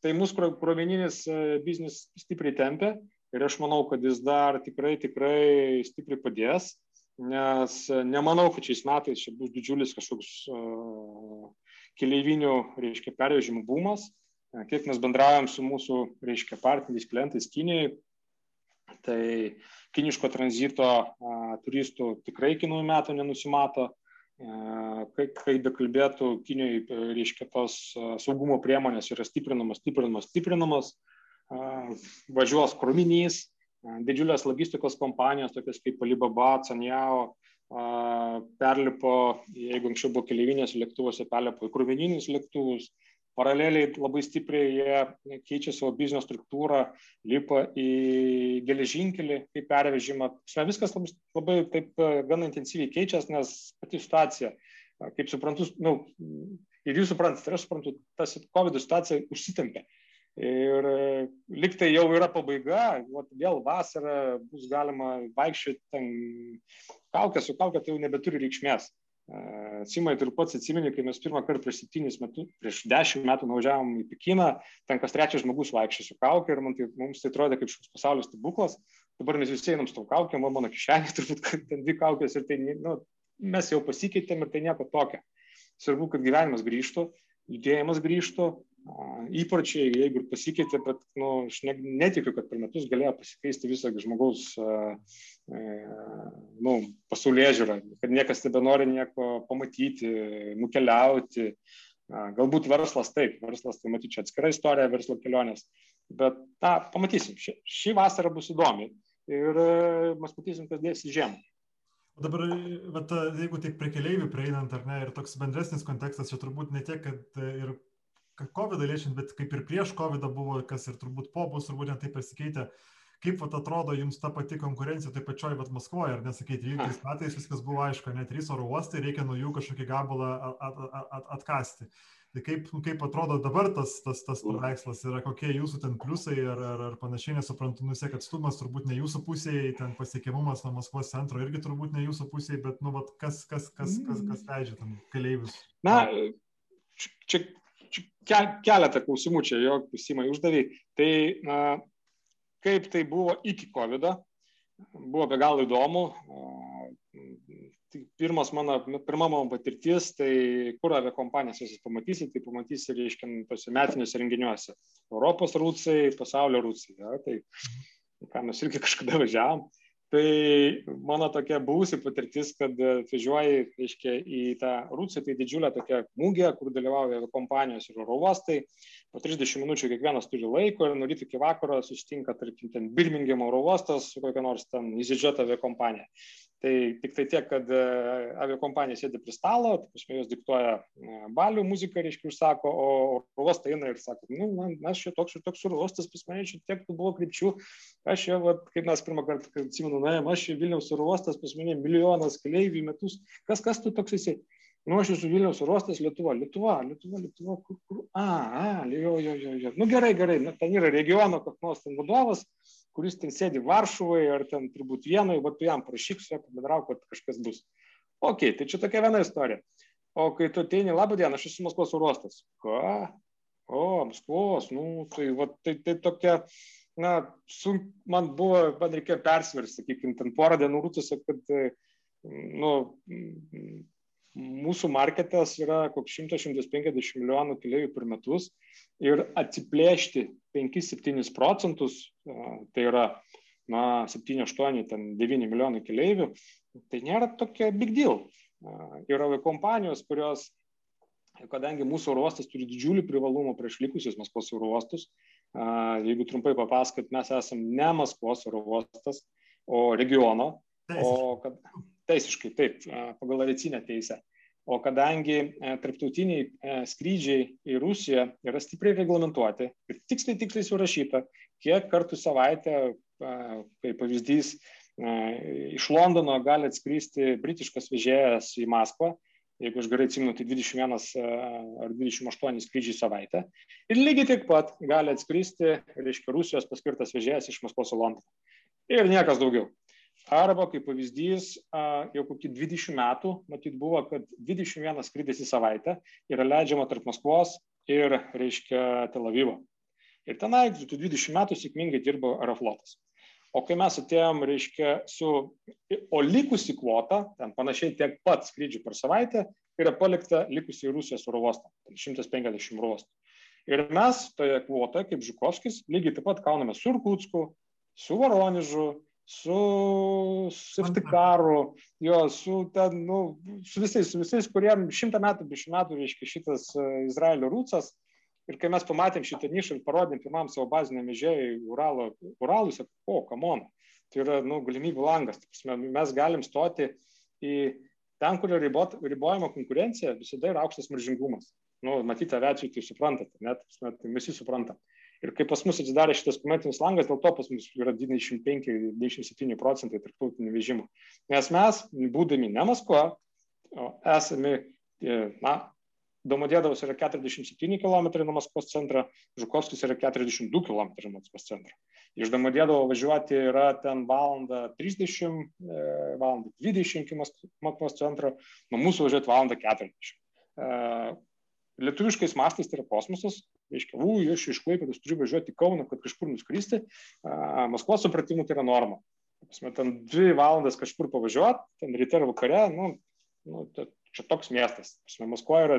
tai mūsų krovininis biznis stipriai tempia ir aš manau, kad jis dar tikrai, tikrai stipriai padės, nes nemanau, kad šiais metais čia bus didžiulis kažkoks uh, keleivinių, reiškia, pervežimų bumas. Kiek mes bendraujam su mūsų, reiškia, partneriais, klientais Kinijoje, tai kiniško tranzito turistų tikrai iki naujų metų nenusimato. Kai, kai bekalbėtų, Kinijoje, reiškia, tos saugumo priemonės yra stiprinamos, stiprinamos, stiprinamos, važiuos krovinys, didžiulės logistikos kompanijos, tokios kaip Alibaba, Canjao, perlipo, jeigu anksčiau buvo keliaivinės lėktuvose, perlipo į krovininius lėktuvus, paraleliai labai stipriai jie keičia savo biznio struktūrą, lipa į geležinkelį kaip pervežimą. Viskas labai, labai taip gana intensyviai keičiasi, nes pati situacija, kaip suprantu, nu, ir jūs suprantate, ir aš suprantu, tas COVID situacija užsitempė. Ir e, liktai jau yra pabaiga, vat, vėl vasarą bus galima vaikščioti ten kaukę su kaukę, tai jau nebeturi reikšmės. Simai, tu ir pats atsimeni, kai mes pirmą kartą prieš septynis metus, prieš dešimt metų nuvažiavom į Pekiną, ten kas trečias žmogus vaikščia su kaukė ir man tai, mums tai atrodė kaip šis pasaulio stebuklas. Dabar mes visi einam su tom kaukėm, o mano kišenė turbūt ten dvi kaukės ir tai, nu, mes jau pasikeitėm ir tai nieko tokio. Svarbu, kad gyvenimas grįžtų, judėjimas grįžtų, įpročiai, jeigu ir pasikeitė, bet nu, aš ne, netikiu, kad per metus galėjo pasikeisti visą žmogaus e, nu, pasaulyje žiūrą, kad niekas nebenori nieko pamatyti, nukeliauti. Galbūt verslas taip, verslas tai matyčiau atskira istorija, verslo kelionės, bet na, pamatysim, ši, ši vasara bus įdomi ir e, mes matysim, kas dės į žiemą. O dabar, vat, jeigu taip prie keliaivių prieinant, ar ne, ir toks bendresnis kontekstas, čia turbūt ne tiek, kad ir COVID liečiant, bet kaip ir prieš COVID buvo, kas ir turbūt po bus, turbūt net taip pasikeitė. Kaip vat, atrodo jums ta pati konkurencija, taip pačioj, bet Maskvoje, ar nesakyti, 13 metais viskas buvo aišku, net trys oro uostai, reikia nuo jų kažkokį gabalą at, at, at, atkasti. Tai kaip, kaip atrodo dabar tas, tas, tas paveikslas yra, kokie jūsų ten pliusai ar, ar, ar panašiai, nesuprantu, nusek atstumas turbūt ne jūsų pusėje, ten pasiekiamumas nuo Maskvos centro irgi turbūt ne jūsų pusėje, bet, nu, vat, kas, kas, kas, kas, kas leidžia tam keleivius? Na, čia keletą klausimų čia jo simai uždavė. Tai na, kaip tai buvo iki COVID, buvo be galo įdomu. Pirmas mano, pirma mano patirtis, tai kur avia kompanijas jūs pamatysit, tai pamatysit, reiškia, tose metiniuose renginiuose. Europos rūcai, pasaulio rūcai. Ja, tai ką mes irgi kažkada važiavam. Tai mano tokia buvusi patirtis, kad važiuoji, reiškia, į tą Rūciją, tai didžiulę tokią mūgę, kur dalyvauja kompanijos ir oro uostai. Po 30 minučių kiekvienas turi laiko ir nuo ryto iki vakaro susitinka, tarkim, ten Birmingham oro uostas su kokia nors ten įsidžiota aviakompanija. Tai tik tai tiek, kad e, aviakompanija sėdi prie stalo, tai jos diktuoja e, balių muziką, reiškia, užsako, o oro uostai eina ir sako, nu, man, aš čia toks ir toks oro uostas, pas mane čia tiek buvo krypčių, aš čia, vat, kaip mes pirmą kartą, atsimenu, nuėjom, aš čia Vilniaus oro uostas, pas mane milijonas keleivių metus, kas, kas tu toks esi? Nu, aš esu Vilniaus oro uostas, Lietuva, Lietuva, Lietuva, Lietuva, kur, kur, a, a, jo, jo, jo, jo, nu gerai, gerai, nu, ten yra regiono koks nors ten vadovas, kuris ten sėdi Varšuvoje ar ten turbūt vienoje, bet tu jam prašyk su juo pabendrauk, kad kažkas bus. Ok, tai čia tokia viena istorija. O kai tu ateini, labą dieną, aš esu Maskvos urostas. Ką? O, Maskvos, nu, tai, va, tai, tai tokia, na, sunk, man buvo, man reikėjo persversti, sakykime, ten porą dienų rūtuose, kad, nu, mūsų marketas yra koks 100-150 milijonų keliaivių per metus ir atsiplėšti 5-7 procentus, tai yra na, 7, 8, ten 9 milijonai keliaivių, tai nėra tokia big deal. Yra kompanijos, kurios, kadangi mūsų oro uostas turi didžiulį privalumą prieš likusius Maskvos oro uostus, jeigu trumpai papasakot, mes esame ne Maskvos oro uostas, o regiono, o kad teisiškai taip, pagal aviacinę teisę. O kadangi tarptautiniai skrydžiai į Rusiją yra stipriai reglamentuoti ir tiksliai tiksliai surašyta, kiek kartų savaitę, kaip pavyzdys, iš Londono gali atskristi britiškas vežėjas į Maskvą, jeigu aš gerai atsimenu, tai 21 ar 28 skrydžiai savaitę. Ir lygiai taip pat gali atskristi, reiškia, Rusijos paskirtas vežėjas iš Maskvos į Londoną. Ir niekas daugiau. Arba, kaip pavyzdys, jau kokį 20 metų, matyt, buvo, kad 21 skrydis į savaitę yra leidžiama tarp Maskvos ir, reiškia, Tel Avivo. Ir tenai 20 metų sėkmingai dirbo Aeroflotas. O kai mes atėjom, reiškia, su, o likusi kvota, ten panašiai tiek pat skrydžių per savaitę, yra palikta likusi į Rusijos oro uostą, 150 oro uostų. Ir mes toje kvotoje, kaip Žukovskis, lygiai taip pat kauname su Irkutsku, su Voronižu, su Siftikaru, jo, su, ten, nu, su visais, su visais, kuriem šimtą metų, bišimtų metų, reiškia, šitas e, Izraelio rūcas. Ir kai mes pamatėm šitą nišą ir parodėm pirmam savo baziniam vežėjai Uralo, Uralus, o, kamon, tai yra, nu, galimybių langas. Mes galim stoti į ten, kur yra ribot, ribojama konkurencija, visada yra aukštas maržingumas. Nu, matyti aviacijų, tai suprantate, net, tai visi suprantam. Ir kai pas mus atsidarė šitas komercinis langas, dėl to pas mus yra 95-97 procentai tarptautinių vežimų. Nes mes, būdami ne Maskva, esame, na, Domodėdavas yra 47 km nuo Maskvos centro, Žukovskis yra 42 km nuo Maskvos centro. Iš Domodėdavo važiuoti yra ten valandą 30, e, valandą 20 iki Maskvos centro, nuo mūsų važiuoti valandą 40 lietuviškais mastais tai yra kosmosas, reiškia, u, aš iš Klaipėdos turiu važiuoti į Kauną, kad kažkur nuskristi, Maskvos supratimu tai yra norma. Pasme, ten dvi valandas kažkur pavažiuoti, ten ryte ar vakare, nu, nu, čia toks miestas. Pasme, Maskvoje yra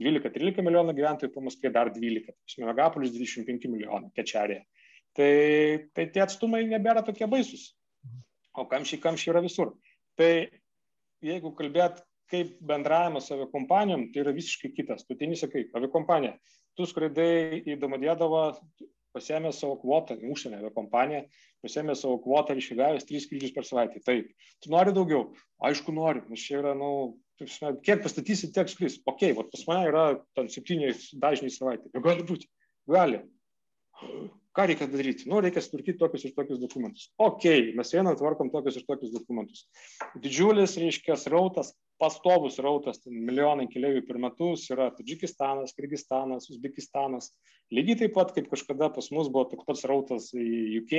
12-13 milijonų gyventojų, po Maskvoje dar 12, pasme, Megapolis 25 milijonų, kečerėje. Tai, tai tie atstumai nebėra tokie baisus. O kamščiai, kamščiai yra visur. Tai jeigu kalbėt kaip bendravimas su aviakompanijom, tai yra visiškai kitas. Tu tini sakai, aviakompanija, tu skraidai į Domadėdavą, pasėmė savo kvotą, užsienio aviakompaniją, pasėmė savo kvotą ir išgavęs trys skrydžius per savaitę. Taip, tu nori daugiau? Aišku, nori, nes čia yra, na, nu, kiek pastatysi, tiek skris. Ok, va, pas mane yra ten septyniais dažniai savaitė. Nu, gali būti, gali. Ką reikia daryti? Nu, reikia sutvarkyti tokius ir tokius dokumentus. Ok, mes vieną tvarkom tokius ir tokius dokumentus. Didžiulis, reiškia, rautas, pastovus rautas, milijonai keliaivių per metus yra Tadžikistanas, Kirgistanas, Uzbekistanas. Lygiai taip pat, kaip kažkada pas mus buvo toks pats rautas į UK,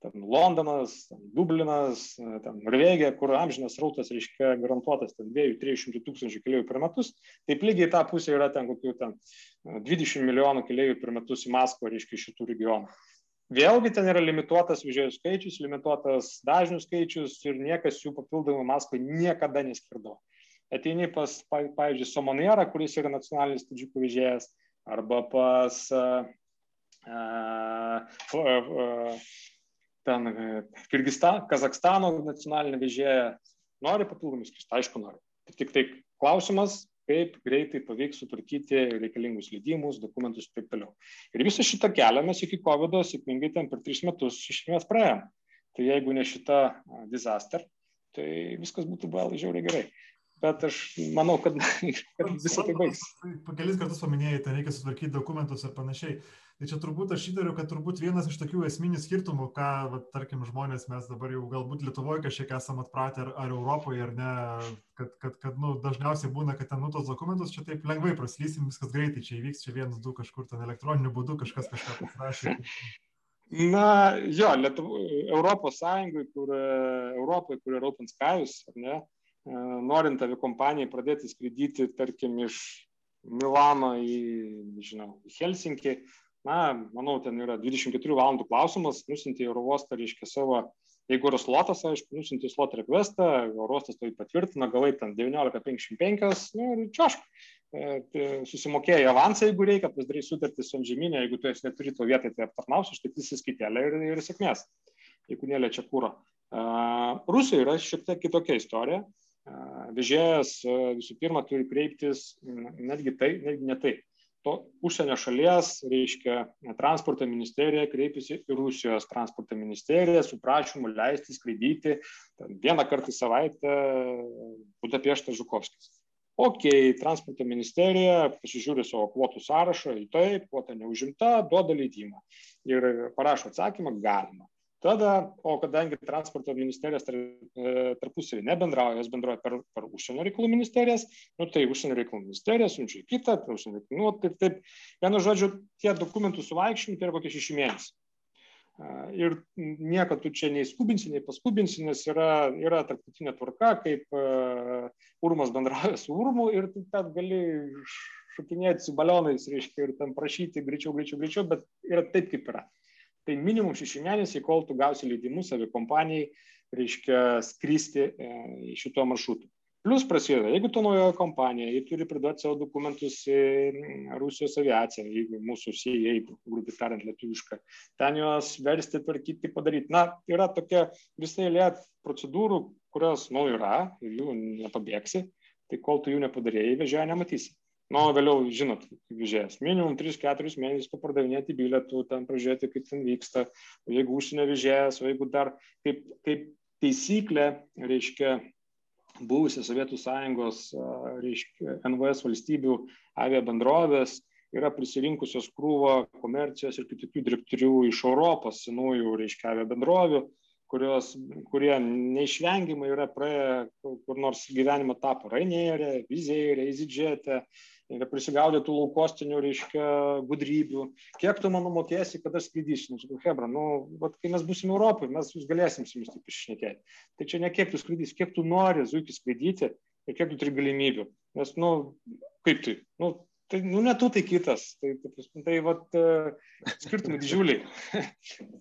ten Londonas, ten Dublinas, ten Norvegija, kur amžinas rautas, reiškia, garantuotas ten 2-300 tūkstančių keliaivių per metus. Taip lygiai tą pusę yra ten kokių ten 20 milijonų keliaivių per metus į Maskvą, reiškia, šitų regionų. Vėlgi ten yra limituotas vežėjų skaičius, limituotas dažnių skaičius ir niekas jų papildomų Maskvai niekada neskirdavo. Ateini pas, pavyzdžiui, Somonierą, kuris yra nacionalinis tudžikų vežėjas, arba pas uh, uh, uh, ten Kirgistan, Kazakstano nacionalinį vežėją. Nori papildomų skaičių? Aišku, nori. Tik tai klausimas, kaip greitai pavyks sutvarkyti reikalingus leidimus, dokumentus ir taip toliau. Ir visą šitą kelią mes iki COVID sėkmingai ten per tris metus iš esmės praėjom. Tai jeigu ne šita disaster, tai viskas būtų buvę žiauriai gerai bet aš manau, kad, kad visą tai baigs. Kelis kartus paminėjai, tai reikia sutvarkyti dokumentus ir panašiai. Tai čia turbūt aš įtariu, kad turbūt vienas iš tokių esminių skirtumų, ką, va, tarkim, žmonės mes dabar jau galbūt Lietuvoje kažkiek esam atpratę, ar, ar Europoje, ar ne, kad, kad, kad nu, dažniausiai būna, kad ten nu tos dokumentus čia taip lengvai praslysim, viskas greitai čia įvyks, čia vienas, du kažkur ten elektroniniu būdu kažkas kažką pasirašė. Na, jo, Lietuvo, Europos Sąjungai, kur Europoje, kur yra Open Skies, ar ne, E, norint avikompanijai pradėti skraidyti, tarkim, iš Milano į, žinau, į Helsinkį, na, manau, ten yra 24 valandų klausimas, nusinti į oro uostą, reiškia savo Jeigu yra slotas, aišku, nusinti slot requestą, orostas tai patvirtina, gavai ten 19.55, nu, ir čiašk. Tai susimokėjai avansą, jeigu reikia, pasidarai sutartį su antžeminė, jeigu tu esi neturi to vietai, tai aptarnausi, užtaikys įskaitelę ir, ir sėkmės, jeigu neliečia kūro. Rusijoje yra šiek tiek kitokia istorija. Vežėjas visų pirma turi kreiptis netgi tai, netgi ne taip to užsienio šalies, reiškia, transporto ministerija kreipėsi į Rusijos transporto ministeriją su prašymu leisti skraidyti vieną kartą į savaitę Budapeštą Žukovskis. Ok, transporto ministerija pasižiūri savo kvotų sąrašą, į tai kvota neužimta, duoda leidimą ir parašo atsakymą, galima. Tada, o kadangi transporto ministerijos tar, e, tarpusavį nebendrauja, jos bendrauja per, per užsienio reikalų ministerijas, nu, tai užsienio reikalų ministerija siunčia į kitą, tai užsienio reikalų, nu, taip, taip, vienu žodžiu, tie dokumentų suvaikščiojimai tai yra kokie šeši mėnesiai. Ir nieko tu čia nei skubinsi, nei paskubinsi, nes yra, yra tarptautinė tvarka, kaip uh, Urmas bendrauja su Urmu ir tu ten gali šokinėti su balionais, reiškia, ir ten prašyti greičiau, greičiau, greičiau, bet yra taip, kaip yra tai minimum šeši mėnesiai, kol tu gausi leidimus avikompanijai, reiškia, skristi e, šituo maršrutu. Plus prasideda, jeigu tu naujoja kompanija, jie turi priduoti savo dokumentus Rusijos aviaciją, jeigu mūsų CIA, grubiai tariant, lietuviška, ten juos versti, tvarkyti, padaryti. Na, yra tokia visai lė procedūrų, kurios, nu, yra ir jų nepabėgsi, tai kol tu jų nepadarėjai, vežėją nematysi. Nu, vėliau, žinot, vežėjas, minimum 3-4 mėnesius papardavinėti bilietų, ten pražiūrėti, kaip ten vyksta, o jeigu užsienio vežėjas, o jeigu dar kaip, kaip taisyklė, reiškia, buvusios Sovietų sąjungos, reiškia, NVS valstybių avia bendrovės yra prisirinkusios krūvą komercijos ir kitokių direktorių iš Europos senųjų, reiškia, avia bendrovių, kurios, kurie neišvengiamai yra praėję kur nors gyvenimo etapą. Rainėje, Vizėje, EasyJet'e, yra prisigaudė tų laukostinių, reiškia, gudrybių. Kiek tu man mokėsi, kada skaidysi? Nu, sakau, Hebra, nu, vat, kai mes būsime Europoje, mes jūs galėsim su jumis taip išnekėti. Tai čia ne kiek tu skaidysi, kiek tu nori zuikį skaidyti ir kiek tu turi galimybių. Nes, nu, kaip tai? Nu, tai, nu, ne tu, tai kitas. Tai, tai, tai vat, uh, skirtumai didžiuliai.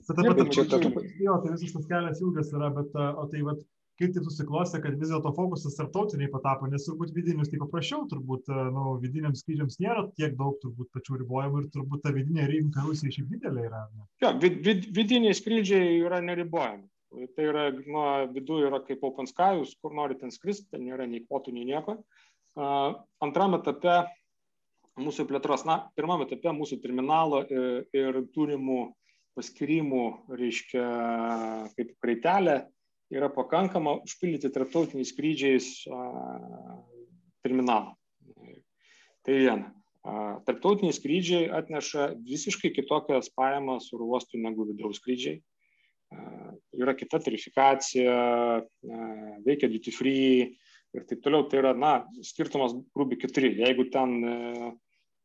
Bet, čia, jo, tai visas tas kelias ilgas yra, bet, o tai vat, kaip tai susiklostė, kad vis dėlto fokusas tarptautiniai patapo, nes turbūt vidinius tai paprasčiau, turbūt e, nu, vidiniams skrydžiams nėra tiek daug turbūt pačių ribojimų ir turbūt ta vidinė rinka Rusija šiaip didelė yra. Ne? Jo, vid, vid, vidiniai skrydžiai yra neribojami. Tai yra, nuo vidų yra kaip Open Sky, kur nori ten skristi, ten nėra nei kvotų, nei nieko. Uh, antram etape mūsų plėtros, na, pirmame etape mūsų terminalo ir, ir turimų paskirimų, reiškia, kaip kreitelė, yra pakankama užpildyti tarptautiniais skrydžiais terminalą. Tai viena. Tarptautiniai skrydžiai atneša visiškai kitokias pajamas oro uostų negu vidaus skrydžiai. Yra kita tarifikacija, veikia duty free ir taip toliau. Tai yra, na, skirtumas grubi keturi. Jeigu ten,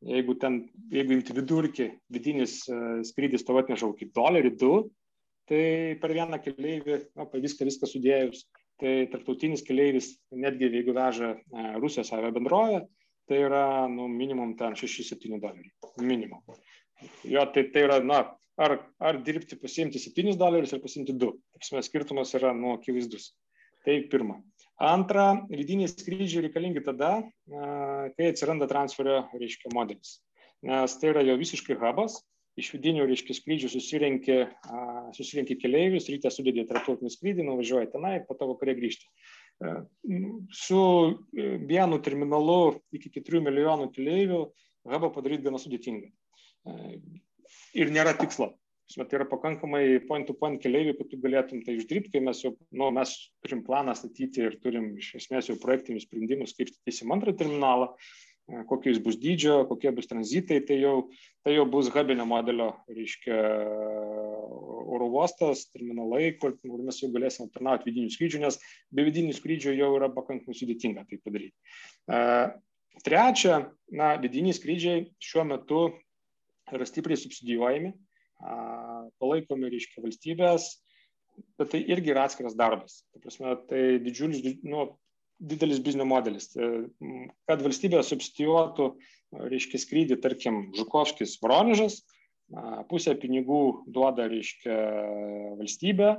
jeigu ten, jeigu imti vidurkį, vidinis skrydis tavo atneša kaip dolerį du, tai per vieną keleivį, na, viską, viską sudėjus, tai tarptautinis keleivis, netgi jeigu veža e, Rusijos avia bendrovė, tai yra nu, minimum ten 6-7 doleriai. Minimum. Jo, tai, tai yra, na, ar, ar dirbti pasiimti 7 dolerius ar pasiimti 2. Taip, skirtumas yra, nu, akivaizdus. Tai pirma. Antra, vidiniai skrydžiai reikalingi tada, e, kai atsiranda transferio, reiškia, modelis. Nes tai yra jau visiškai hubas, iš vidinių, reiškia, skrydžių susirenki, susirenki keleivius, ryte sudėdė tarptautinį skrydį, nuvažiuoji tenai ir po to vakarė grįžti. Su e, vienu terminalu iki 4 milijonų keleivių hubą padaryti gana sudėtinga. Ir nėra tikslo. Tai yra pakankamai point-to-point keliaivių, kad tu galėtum tai uždirbti, kai mes jau, nu, mes turim planą statyti ir turim iš esmės jau projektinius sprendimus, kaip statysim antrą terminalą. E, kokio jis bus dydžio, kokie bus tranzitai, tai jau, tai jau bus hubinio modelio, reiškia, oro uostas, terminalai, kur, kur mes jau galėsime aptarnauti vidinių skrydžių, nes be vidinių skrydžių jau yra pakankamai sudėtinga tai padaryti. E, trečia, na, vidiniai skrydžiai šiuo metu yra stipriai subsidijuojami, palaikomi, reiškia, valstybės, bet tai irgi yra atskiras darbas. Tai, prasme, tai didžiulis, nu, didelis biznio modelis. Tai, kad valstybė subsidijuotų, reiškia, skrydį, tarkim, Žukovskis Voronižas, pusę pinigų duoda, reiškia, valstybė,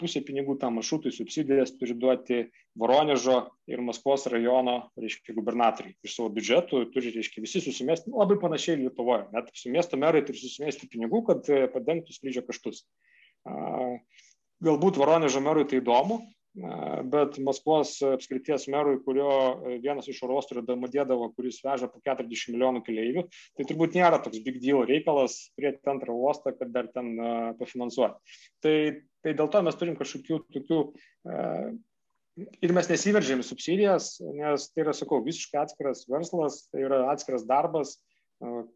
pusė pinigų tam maršrutui subsidijas turi duoti Voronežo ir Maskvos rajono, reiškia, gubernatoriai. Iš savo biudžetų turi, reiškia, visi susimesti, nu, labai panašiai Lietuvoje. Net su miesto merai turi susimesti pinigų, kad e, padengtų skrydžio kaštus. Galbūt Voronežo merui tai įdomu, bet Maskvos apskrities merui, kurio e, vienas iš oro uostų yra Damadėdavo, kuris veža po 40 milijonų keleivių, tai turbūt nėra toks big deal reikalas turėti antrą uostą, kad dar ten pafinansuoti. Tai, tai dėl to mes turim kažkokių tokių ir mes nesiveržėm į subsidijas, nes tai yra, sakau, visiškai atskiras verslas, tai yra atskiras darbas,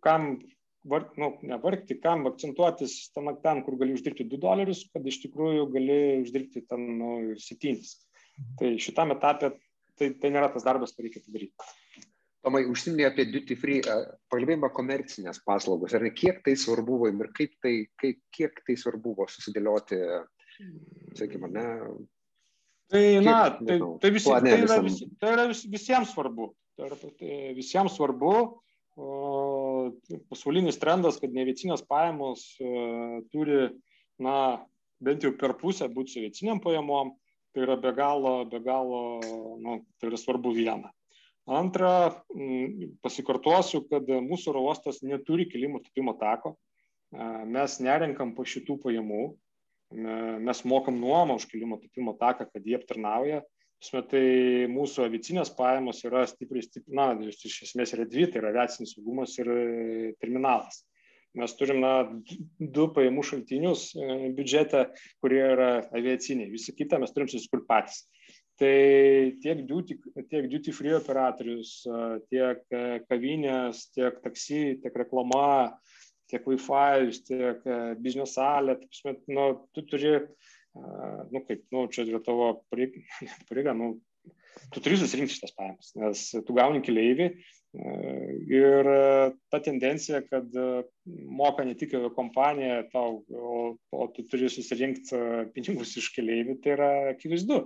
kam var, nu, nevargti, kam akcentuotis ten, ten, kur gali uždirbti 2 dolerius, kad iš tikrųjų gali uždirbti ten nu, 7. Mhm. Tai šitam etapė tai, tai nėra tas darbas, kurį reikia padaryti. Tomai, užsiminė apie duty free, pakalbėjome komercinės paslaugos, ar ne, kiek tai svarbu buvo ir kaip tai, kaip, kiek tai svarbu buvo susidėlioti, sakykime, ne? Tai, kiek, na, tai, tai, visi, tai, yra, vis, tai yra vis, visiems svarbu. Tai yra, tai visiems svarbu, pasaulinis trendas, kad neveicinės pajamos e, turi, na, bent jau per pusę būti su veiciniam pajamom, tai yra be galo, be galo, nu, tai yra svarbu viena. Antra, pasikartosiu, kad mūsų oro uostas neturi kilimo tupimo tako, e, mes nerenkam po šitų pajamų, mes mokam nuomą už kilimo tupimo taką, kad jie aptarnauja, tai mūsų avicinės pajamos yra stipriai, stipri, na, iš esmės yra dvi, tai yra aviacinis saugumas ir e, terminalas. Mes turim na, du pajamų šaltinius e, biudžete, kurie yra aviaciniai. Visi kitą mes turim susikurti patys. Tai tiek duty, tiek duty free operatorius, e, tiek kavinės, tiek taksi, tiek reklama, tiek Wi-Fi, tiek biznio salė, nu, tu turi nu, kaip, nu, čia yra tavo pareiga, nu, tu turi susirinkti šitas pajamas, nes tu gauni keleivį ir ta tendencija, kad moka ne tik kompanija tau, o, o tu turi susirinkti pinigus iš keleivį, tai yra akivaizdu.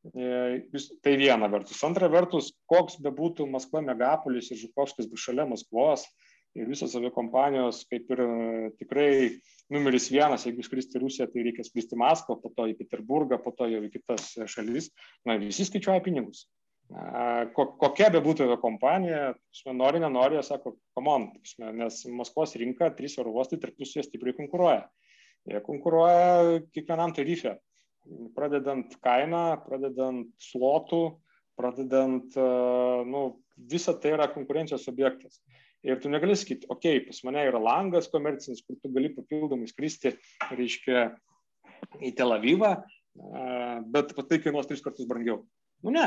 Tai viena vertus. Antra vertus, koks bebūtų Maskva megapolis ir Žukovskis bus šalia Maskvos, ir visos aviakompanijos kaip ir tikrai numeris vienas, jeigu skristi į Rusiją, tai reikia skristi Maskvą, po to į Peterburgą, po to jau į kitas šalis. Na, visi skaičiuoja pinigus. Kokia be būtų kompanija, nori, nenori, sako, komon, nes Maskvos rinka, trys oro uostai tarpusyje stipriai konkuruoja. Jie konkuruoja kiekvienam tarifė, pradedant kainą, pradedant slotų, pradedant, nu, visa tai yra konkurencijos objektas. Ir tu negali sakyti, okei, okay, pas mane yra langas komercinis, kur tu gali papildomai skristi, reiškia, į Tel Avivą, bet tai kainuos tris kartus brangiau. Nu ne,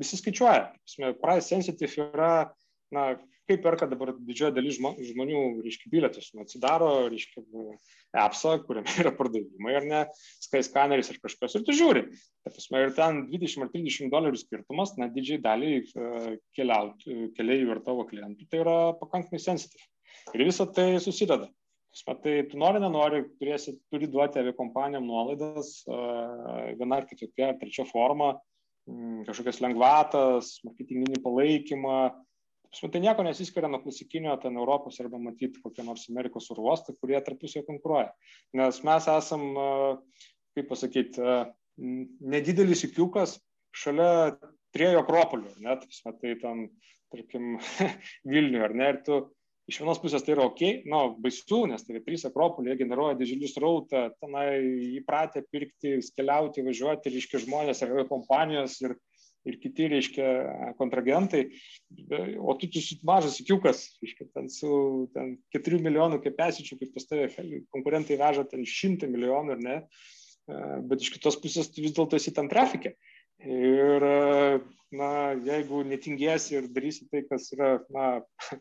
visi skaičiuoja. Price sensitive yra, na, kaip perka dabar didžioji dalis žmonių, reiškia, bilietus, nu, atsidaro, reiškia, appsą, kuriame yra pardavimai, ar ne, Skyscanneris ar kažkas, ir tu žiūri. Prasme, ir ten 20 ar 30 dolerių skirtumas, na, didžiai daliai e, keliaivių ir tavo klientų, tai yra pakankamai sensitive. Ir visą tai susideda. Tai tu nori, nenori, turėsi, turi duoti aviakompanijom nuolaidas, e, viena ar kitokia, trečia forma, kažkokias lengvatas, marketinginį palaikymą, Tai nieko nesiskiria nuo klasikinio ten Europos arba matyti kokie nors Amerikos oro uostai, kurie tarpusio konkuruoja. Nes mes esam, kaip pasakyti, nedidelis įkiukas šalia triejo akropolių, net, tai ten, tarkim, Vilniuje, ar ne, ir tu iš vienos pusės tai yra ok, nu, baisu, nes tai trys akropoliai, generuoja didžiulį srautą, tenai įpratę pirkti, keliauti, važiuoti, reiškia žmonės, ar kompanijos ir ir kiti, reiškia, kontragentai, o tu, tu mažas ikiukas, reiškia, ten su ten, 4 milijonų kepesičių, kaip pas tave konkurentai veža ten 100 milijonų, ar ne, bet iš kitos pusės tu vis dėlto esi tam trafikė. Ir, na, jeigu netingėsi ir darysi tai, kas yra, na,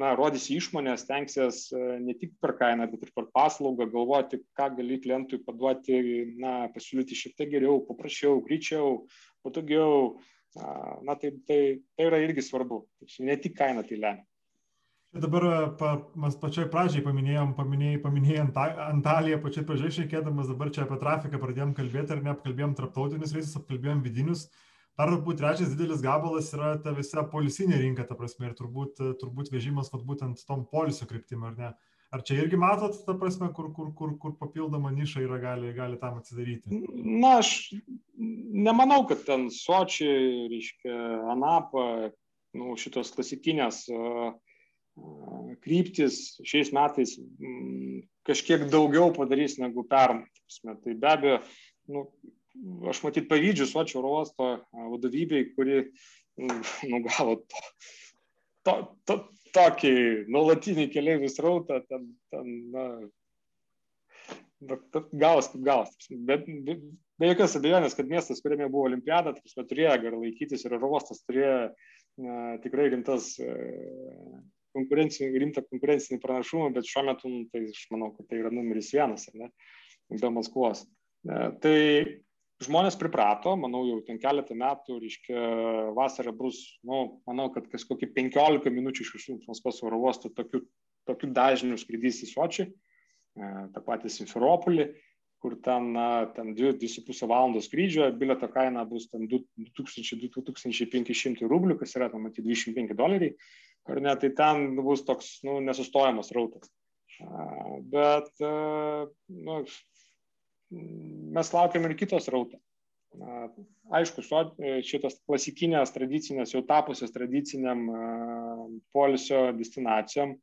na, rodysi išmonę, stengsies ne tik per kainą, bet ir per paslaugą, galvoti, ką gali klientui paduoti, na, pasiūlyti šiek tiek geriau, paprasčiau, greičiau, patogiau. Na, tai, tai, tai yra irgi svarbu. Ne tik kaina tai lemia. Dabar pa, mes pačioj pradžiai paminėjom, paminėjai, paminėjai Antaliją, pačioj pradžioj šiekėdamas, dabar čia apie trafiką pradėjom kalbėti ar neapkalbėjom tarptautinius reisus, apkalbėjom vidinius. Dar turbūt trečias didelis gabalas yra ta visa polisinė rinka, ta prasme, ir turbūt, turbūt vežimas vat, būtent tom polisio kryptim, ar ne? Ar čia irgi matot, ta prasme, kur, kur, kur, kur papildoma niša yra gali, gali tam atsidaryti? Na, aš nemanau, kad ten Sočiai, reiškia, Anapa, nu, šitos klasikinės kryptis šiais metais m, kažkiek daugiau padarys negu pernai. Tai be abejo, nu, aš matyt pavydžiu Sočio oro uosto vadovybei, kuri nu, gavo to, to, to, tokį nuolatinį keliaivių srautą, ten, ten na, gavos kaip gavos. Bet be, be jokios abejonės, kad miestas, kuriame buvo olimpiada, tai turėjo gerai laikytis ir oro uostas turėjo na, tikrai rimtas e, konkurencinį, rimtą konkurencinį pranašumą, bet šiuo metu, nu, tai aš manau, kad tai yra numeris vienas, ar ne, be Maskvos. E, tai žmonės priprato, manau, jau ten keletą metų, reiškia, vasarą bus, nu, manau, kad kažkokį 15 minučių iš visų Maskvos oro uostų tokių, tokių dažnių skrydys į Sočį, e, tą patį Simferopolį, kur ten, ten 2,5 valandos skrydžio, bileto kaina bus ten 2000-2500 rublių, kas yra, tam, matyti, 25 doleriai, ar ne, tai ten bus toks, nu, nesustojamas rautas. Bet, nu, mes laukiam ir kitos rautą. Aišku, šitos klasikinės, tradicinės, jau tapusios tradiciniam polisio destinacijom,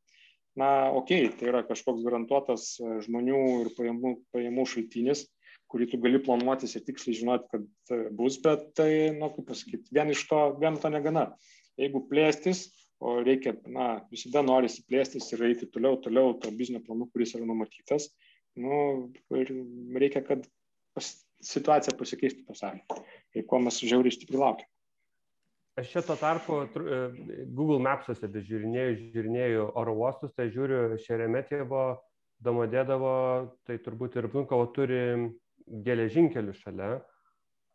na, okei, okay, tai yra kažkoks garantuotas žmonių ir pajamų, pajamų šaltinis, kurį tu gali planuotis ir tiksliai žinoti, kad bus, bet tai, na, kaip pasakyti, vien iš to, vien to negana. Jeigu plėstis, o reikia, na, visada norisi plėstis ir eiti toliau, toliau to biznio planu, kuris yra numatytas, nu, ir reikia, kad pas, situacija pasikeistų pasaulyje. Ir ko mes žiauriai stipriai laukiam. Aš čia tuo tarpu e, Google Maps'uose žiūrinėjau, žiūrinėjau oro uostus, tai žiūriu Šeremetėvo, Domodėdavo, tai turbūt ir Vnukovo turi geležinkelių šalia.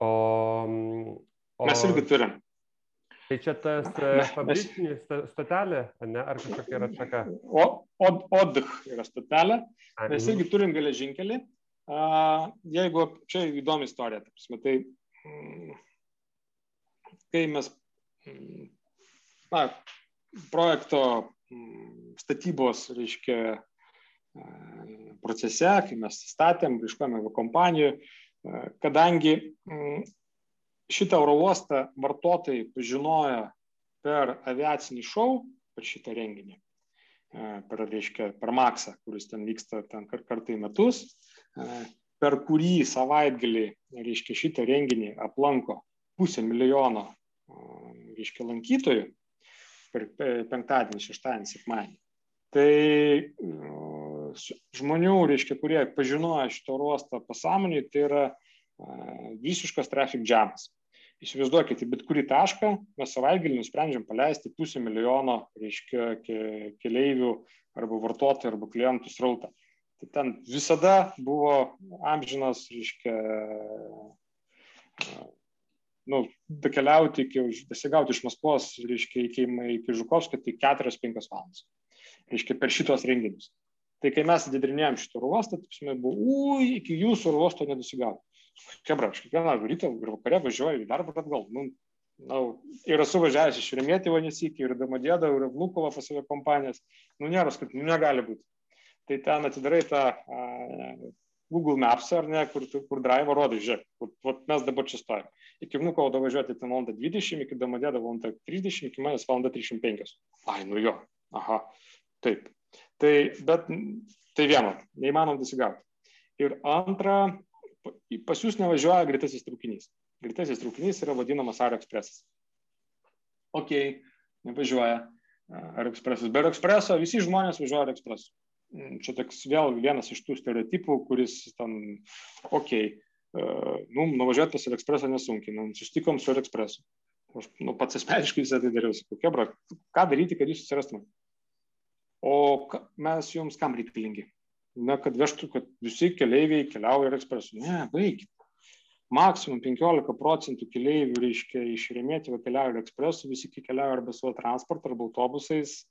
O, o... Mes irgi turim. Tai čia tas e, fabrikinė stotelė, ne, ar kažkokia yra atšaka? O, od, odh yra stotelė. Mes irgi turim geležinkelį. Jeigu, čia įdomi istorija, ta prasme, tai mm, kai mes mm, na, projekto mm, statybos, reiškia, procese, kai mes statėm, ieškojame kompanijų, kadangi šitą oro uostą vartotojai pažinojo per aviacinį šou, per šitą renginį, per, reiškia, per Maksą, kuris ten vyksta ten kartą į metus, per kurį savaitgalį, reiškia, šitą renginį aplanko pusę milijono reiškia, lankytojų per penktadienį, šeštadienį, sekmadienį. Tai žmonių, reiškia, kurie pažinojo šitą ruostą pasąmonį, tai yra visiškas traffic jamas. Įsivaizduokite, bet kurį tašką mes savaitgalį nusprendžiam paleisti pusę milijono, reiškia, keleivių arba vartotojų arba klientų srautą. Tai ten visada buvo amžinas, reiškia, nu, dakeliauti iki, dasigauti iš Maskvos, reiškia, iki, iki Žukovskio, tai 4-5 valandas. Reiškia, per šitos renginius. Tai kai mes atidrinėjom šitą uostą, tai buvo, ui, iki jūsų uosto nedasigauti. Kebra, aš kiekvieną rytą ir vakare važiuoju į darbą atgal. Nu, na, ir esu važiavęs iš Remėtyvo nesikį, ir Damadėdą, ir Vnukovą pas save kompanijas. Nu, nėra, kad nu, negali būti. Tai ten atidarai tą a, Google Maps, ar ne, kur, kur drive rodai, žiūrėk, kur, kur mes dabar čia stovime. Iki Vnukovo davažiuoti ten val. 20, iki Damadėdo val. 30, iki manęs val. 35. Ai, nu jo, aha, taip. Tai, bet tai viena, neįmanom dasigauti. Ir antra, pas jūs nevažiuoja greitasis traukinys. Greitasis traukinys yra vadinamas Aero Expressas. Ok, nevažiuoja Aero Expressas. Be Aero Expresso visi žmonės važiuoja Aero Expressu. Mm, čia toks vėl vienas iš tų stereotipų, kuris ten, okay, nu, nuvažiuoti pas Aliexpresą nesunkiai, nu, susitikom su Aliexpresu. Aš nu, pats asmeniškai visą tai dariau, sakau, kebra, ką daryti, kad jūs susirastumėte? O mes jums kam reikalingi? Na, kad vežtų, kad visi keleiviai keliauja Aliexpresu. Ne, baigit. Maksimum 15 procentų keleivių, reiškia, iš Remėtyvo keliauja Aliexpresu, visi keliauja arba savo transportu, arba autobusais,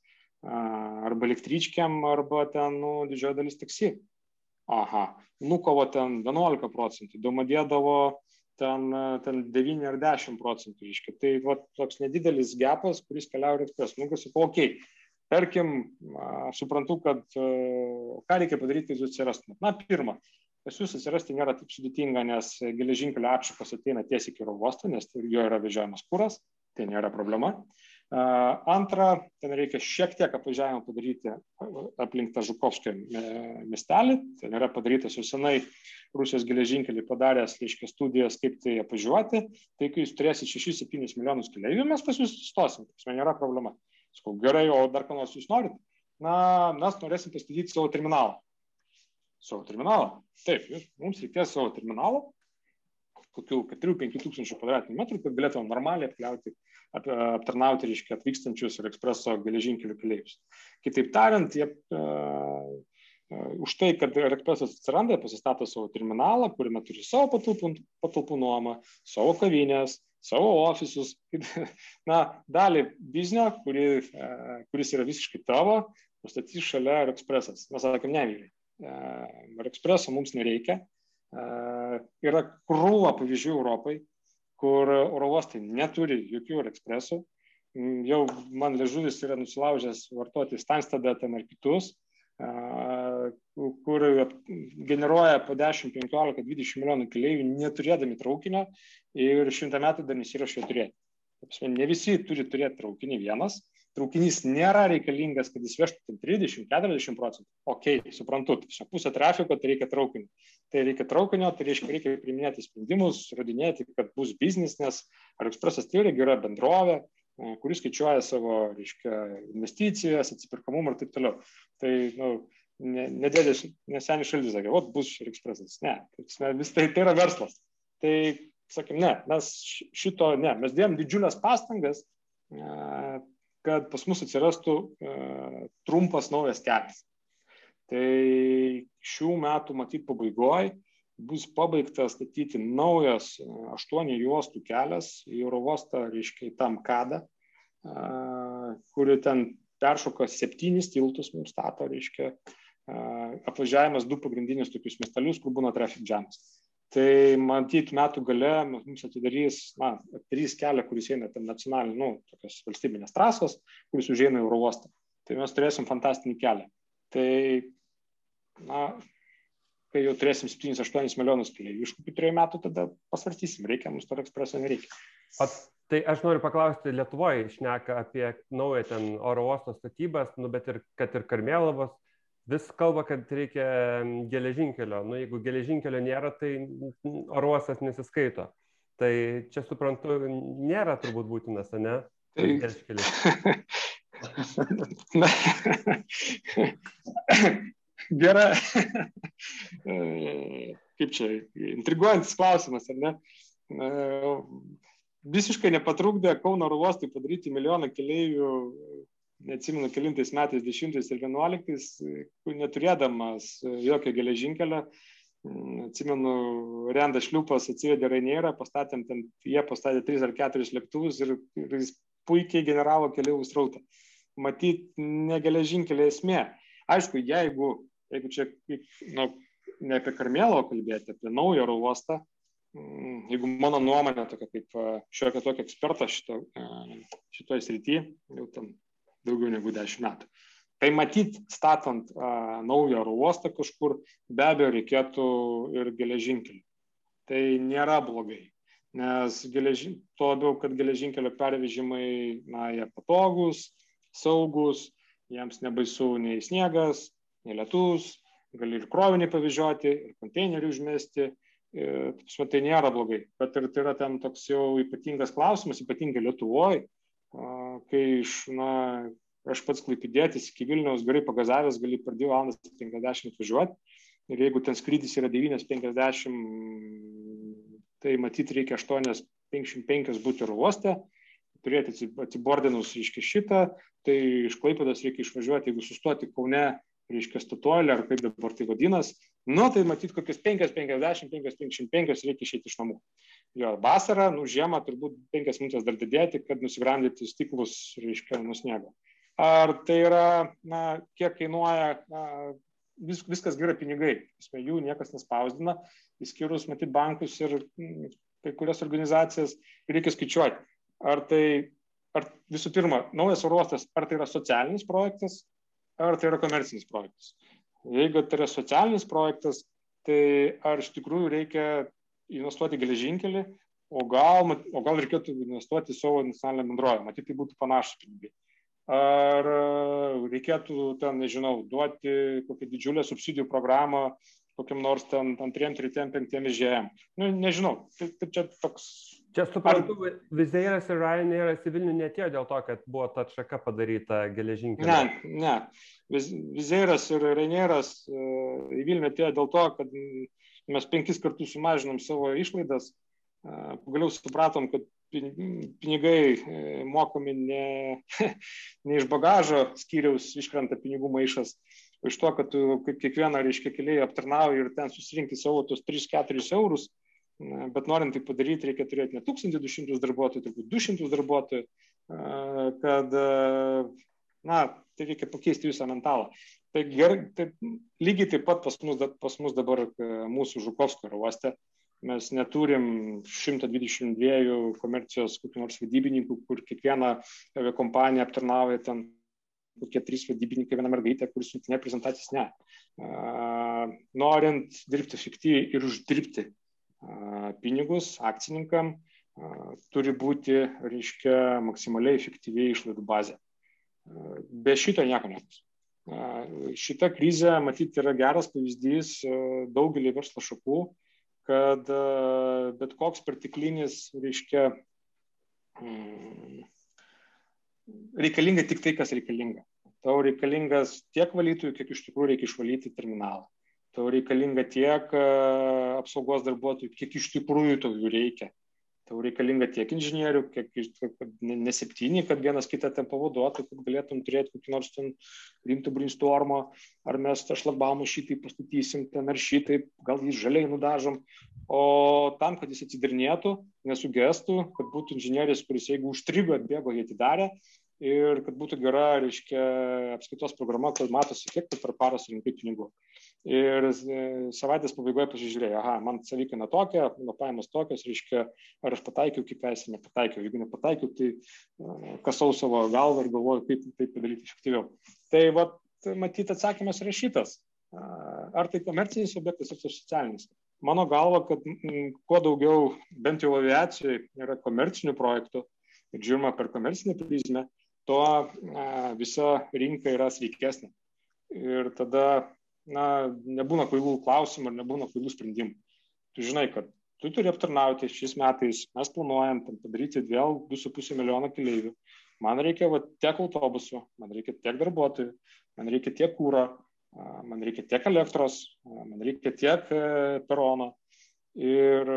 arba elektryčkiam, arba ten, nu, didžioji dalis taksi. Aha, nukovo ten 11 procentų, domadėdavo ten, ten 9 ar 10 procentų, reiškia. Tai va, toks nedidelis gepas, kuris keliauja ekspres. Nu, sakau, okei, okay, tarkim, aš suprantu, kad ką reikia padaryti, kad jūs atsirastumėt. Na, pirma, pas jūs atsirasti nėra taip sudėtinga, nes geležinkelio atšakas ateina tiesiai iki oro uosto, nes jo yra vežiojamas kuras, tai nėra problema. Antra, ten reikia šiek tiek apvažiavimą padaryti aplink tą Žukovskio miestelį. Ten yra padarytas jau senai Rusijos geležinkelį padaręs, reiškia, studijas, kaip tai apvažiuoti. Tai kai jūs turėsite 6-7 milijonus keliaivių, mes pas jūs stosim. Tai nėra problema. Sakau, gerai, o dar ką nors jūs norite? Na, mes norėsim pastatyti savo terminalą. Savo terminalą. Taip, mums reikės savo terminalą, kokių 4-5 tūkstančių kvadratinių metrų, kad galėtume normaliai apkliauti aptarnauti, reiškia, atvykstančius ir ekspreso geležinkelių keleivius. Kitaip tariant, jie uh, uh, už tai, kad ekspresas atsiranda, pasistato savo terminalą, kuriame turi savo patalpų, patalpų nuomą, savo kavinės, savo ofisus, na, dalį biznio, kuri, uh, kuris yra visiškai tavo, pastatys šalia ekspresas. Mes sakėm, ne, vyrai. Ekspreso mums nereikia. Yra krūva pavyzdžių Europai, kur oro uostai neturi jokių ekspresų. Mm, jau man ležuvis yra nusilaužęs vartoti Stanstadą ten ar kitus, kur generuoja po 10, 15, 20 milijonų keleivių neturėdami traukinio ir šimtą metų dar nesiuošia turėti. Ne visi turi turėti traukinį vienas, traukinys nėra reikalingas, kad jis vežtų 30-40 procentų. Ok, suprantu, tiesiog pusę trafiko, tai reikia traukinio. Tai reikia traukinio, tai reiškia, reikia priminėti sprendimus, rodinėti, kad bus biznis, nes AliExpressas tai irgi yra bendrovė, kuris skaičiuoja savo, reiškia, investicijas, atsipirkamumą ir taip toliau. Tai, nu, nedėdės, nesenis šalis sakė, o bus AliExpressas. Ne, vis tai, tai yra verslas. Tai, sakėm, ne, mes šito, ne, mes dėjom didžiulės pastangas, e, kad pas mus atsirastų e, trumpas naujas kelias. Tai šių metų matyt pabaigoje bus pabaigtas statyti naujas e, aštuonių juostų kelias į oro uostą, reiškia, į tam kadą, kuri ten peršoka septynis tiltus mums stato, reiškia, apvažiavimas du pagrindinius tokius miestelius, kur būna traffic jamas tai matyt metų gale mums atidarys na atidarys kelią kuris eina ten nacionaliniu nu tokios valstybinės trasos kuris užeina į oro uostą. Tai mes turėsim fantastinį kelią. Tai na kai jau turėsim 7-8 milijonus keleivių iš kokių trijų metų tada pasvarstysim reikia mums to ekspreso nereikia. O tai aš noriu paklausti lietuvoj šneka apie naują ten oro uosto statybas nu bet ir kad ir karmėlavos vis kalba, kad reikia geležinkelio. Nu, jeigu geležinkelio nėra, tai oro uostas nesiskaito. Tai čia suprantu, nėra turbūt būtinas, ne? Tai geležinkelis. Gera. Kaip čia, intriguojantis klausimas, ar ne? Visiškai nepatrukdė Kauno oro uostui padaryti milijoną keleivių neatsimenu kelintais metais, 10 ir 11, neturėdamas jokio geležinkelio, atsimenu, Rendas Šliupas atsivedė Rainierą, pastatėm ten, jie pastatė 3 ar 4 lėktuvus ir, ir jis puikiai generavo keliaivų srautą. Matyt, ne geležinkelio esmė. Aišku, jeigu, jeigu čia nu, ne apie Karmėlo kalbėti, apie naują oro uostą, jeigu mano nuomonė tokia kaip šiokio tokio eksperto šito, šitoje srityje, jau ten daugiau negu dešimt metų. Tai matyt, statant a, naują oro uostą kažkur, be abejo, reikėtų ir geležinkelių. Tai nėra blogai, nes geležin, tuo labiau, kad geležinkelio pervežimai, na, jie patogus, saugus, jiems nebaisu nei sniegas, nei lietus, gali ir krovinį pavyzdžioti, ir konteinerių užmesti. Ir, tai nėra blogai, bet ir tai yra ten toks jau ypatingas klausimas, ypatingai Lietuvoje, kai iš, na, aš pats klaipidėtis iki Vilniaus gerai pagazavęs, gali per 2 valandas 50 važiuoti. Ir jeigu ten skrydis yra 9.50, tai matyti reikia 8.55 būti oro uoste, turėti atsibordinus, reiškia, šitą, tai iš Klaipėdos reikia išvažiuoti, jeigu sustoti Kaune, reiškia, statuolį, ar kaip dabar tai vadinas, nu, tai matyti kokius 5.50, 5.55 reikia išėti iš namų. Jo, vasarą, nu, žiemą turbūt 5 minutės dar didėti, kad nusigramdyti stiklus, reiškia, nusniego. Ar tai yra, na, kiek kainuoja, na, vis, viskas gerai pinigai, Esmė, jų niekas nespausdina, įskyrus, matyt, bankus ir mm, kai kurias organizacijas, reikia skaičiuoti, ar tai ar visų pirma, naujas oro uostas, ar tai yra socialinis projektas, ar tai yra komercinis projektas. Jeigu tai yra socialinis projektas, tai ar iš tikrųjų reikia investuoti geležinkelį, o gal, o gal reikėtų investuoti savo nacionalinę bendrovę, matyt, tai būtų panašus pinigai. Ar reikėtų ten, nežinau, duoti kokią didžiulę subsidijų programą kokiam nors ten antriem, tretiem, penktiem žėjim. Nu, nežinau, tai, tai čia toks. Čia suprantu, ar... Vizėjas ir Ryanairas į Vilnių netėjo dėl to, kad buvo ta atšaka padaryta geležinkelio. Ne, ne. Vizėjas ir Ryanairas e, į Vilnių atėjo dėl to, kad mes penkis kartus sumažinom savo išlaidas. E, pagaliau supratom, kad pinigai e, mokami ne, ne iš bagažo skyriaus iškrenta pinigų maišas, iš to, kad tu kaip kiekvieną, reiškia, keliai aptarnauji ir ten susirinkti savo tos 3-4 eurus, bet norint tai padaryti, reikia turėti ne 1200 darbuotojų, turbūt 200 darbuotojų, kad, na, tai reikia pakeisti visą mentalą. Tai, ger, tai lygiai taip pat pas mus, pas mus dabar mūsų Žukovsko oro uoste mes neturim 122 komercijos kokių nors vadybininkų, kur kiekviena kompanija aptarnauja ten kokie trys vadybininkai, viena mergaitė, kuris siuntinė prezentacijas, ne. Norint dirbti efektyviai ir uždirbti pinigus akcininkam, turi būti, reiškia, maksimaliai efektyviai išlaidų bazė. Be šito nieko nebus. Šita krizė, matyti, yra geras pavyzdys daugelį verslo šakų, kad bet koks pertiklinis, reiškia, mm, reikalinga tik tai, kas reikalinga. Tau reikalingas tiek valytojų, kiek iš tikrųjų reikia išvalyti terminalą. Tau reikalinga tiek e, apsaugos darbuotojų, kiek iš tikrųjų tau jų reikia. Tau reikalinga tiek inžinierių, kiek ne, septyni, kad vienas kitą ten pavaduotų, kad galėtum turėti kokį nors ten rimtų brainstormo, ar mes tą šlagbaumą šitai pastatysim ten ar šitai, gal jį žaliai nudažom. O tam, kad jis atsidarnėtų, nesugestų, kad būtų inžinierius, kuris jeigu užstrigo, atbėgo, jį atidarė, ir kad būtų gera, reiškia, apskaitos programa, kad matosi, kiek tu per parą surinkai pinigų. Ir e, savaitės pabaigoje pasižiūrėjau, aha, man savikaina tokia, mano pajamos tokios, reiškia, ar aš pataikiau kaip esmė, nepataikiau. Jeigu nepataikiau, tai e, kasau savo galvą ir galvoju, kaip tai padaryti efektyviau. Tai vat, matyti atsakymas yra šitas. Ar tai komercinis objektas, ar tai socialinis. Mano galva, kad kuo daugiau, bent jau aviacijoje, yra komercinių projektų ir žiūrima per komercinę prizmę, tuo visa rinka yra sveikesnė. Ir tada na, nebūna kvailų klausimų ir nebūna kvailų sprendimų. Tu žinai, kad tu turi aptarnauti šiais metais, mes planuojam padaryti vėl 2,5 milijono keleivių. Man reikia va, tiek autobusų, man reikia tiek darbuotojų, man reikia tiek kūro, man reikia tiek elektros, man reikia tiek e, perono. Ir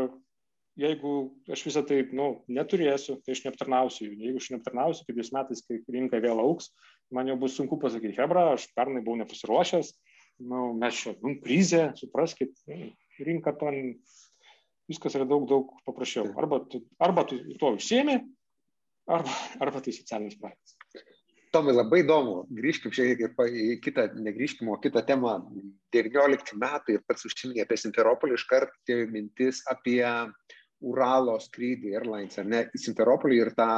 jeigu aš visą tai nu, neturėsiu, tai aš neaptarnausiu jų. Jeigu aš neaptarnausiu, kitais metais, kai rinka vėl auks, man jau bus sunku pasakyti, Hebra, aš pernai buvau nepasiruošęs, nu, mes čia, nu, krizė, supraskit, rinka to, viskas yra daug, daug paprasčiau. Arba tu, arba tu to užsiemi, arba, arba tai socialinis projektas. Tomai, labai įdomu, grįžkim šiek tiek į kitą, negrįžkim, o kitą temą. 19 metai ir pats užsiminė apie Sinteropolį, iškart mintis apie uh, Uralo skrydį Airlines, ar ne, į Simferopolį ir tą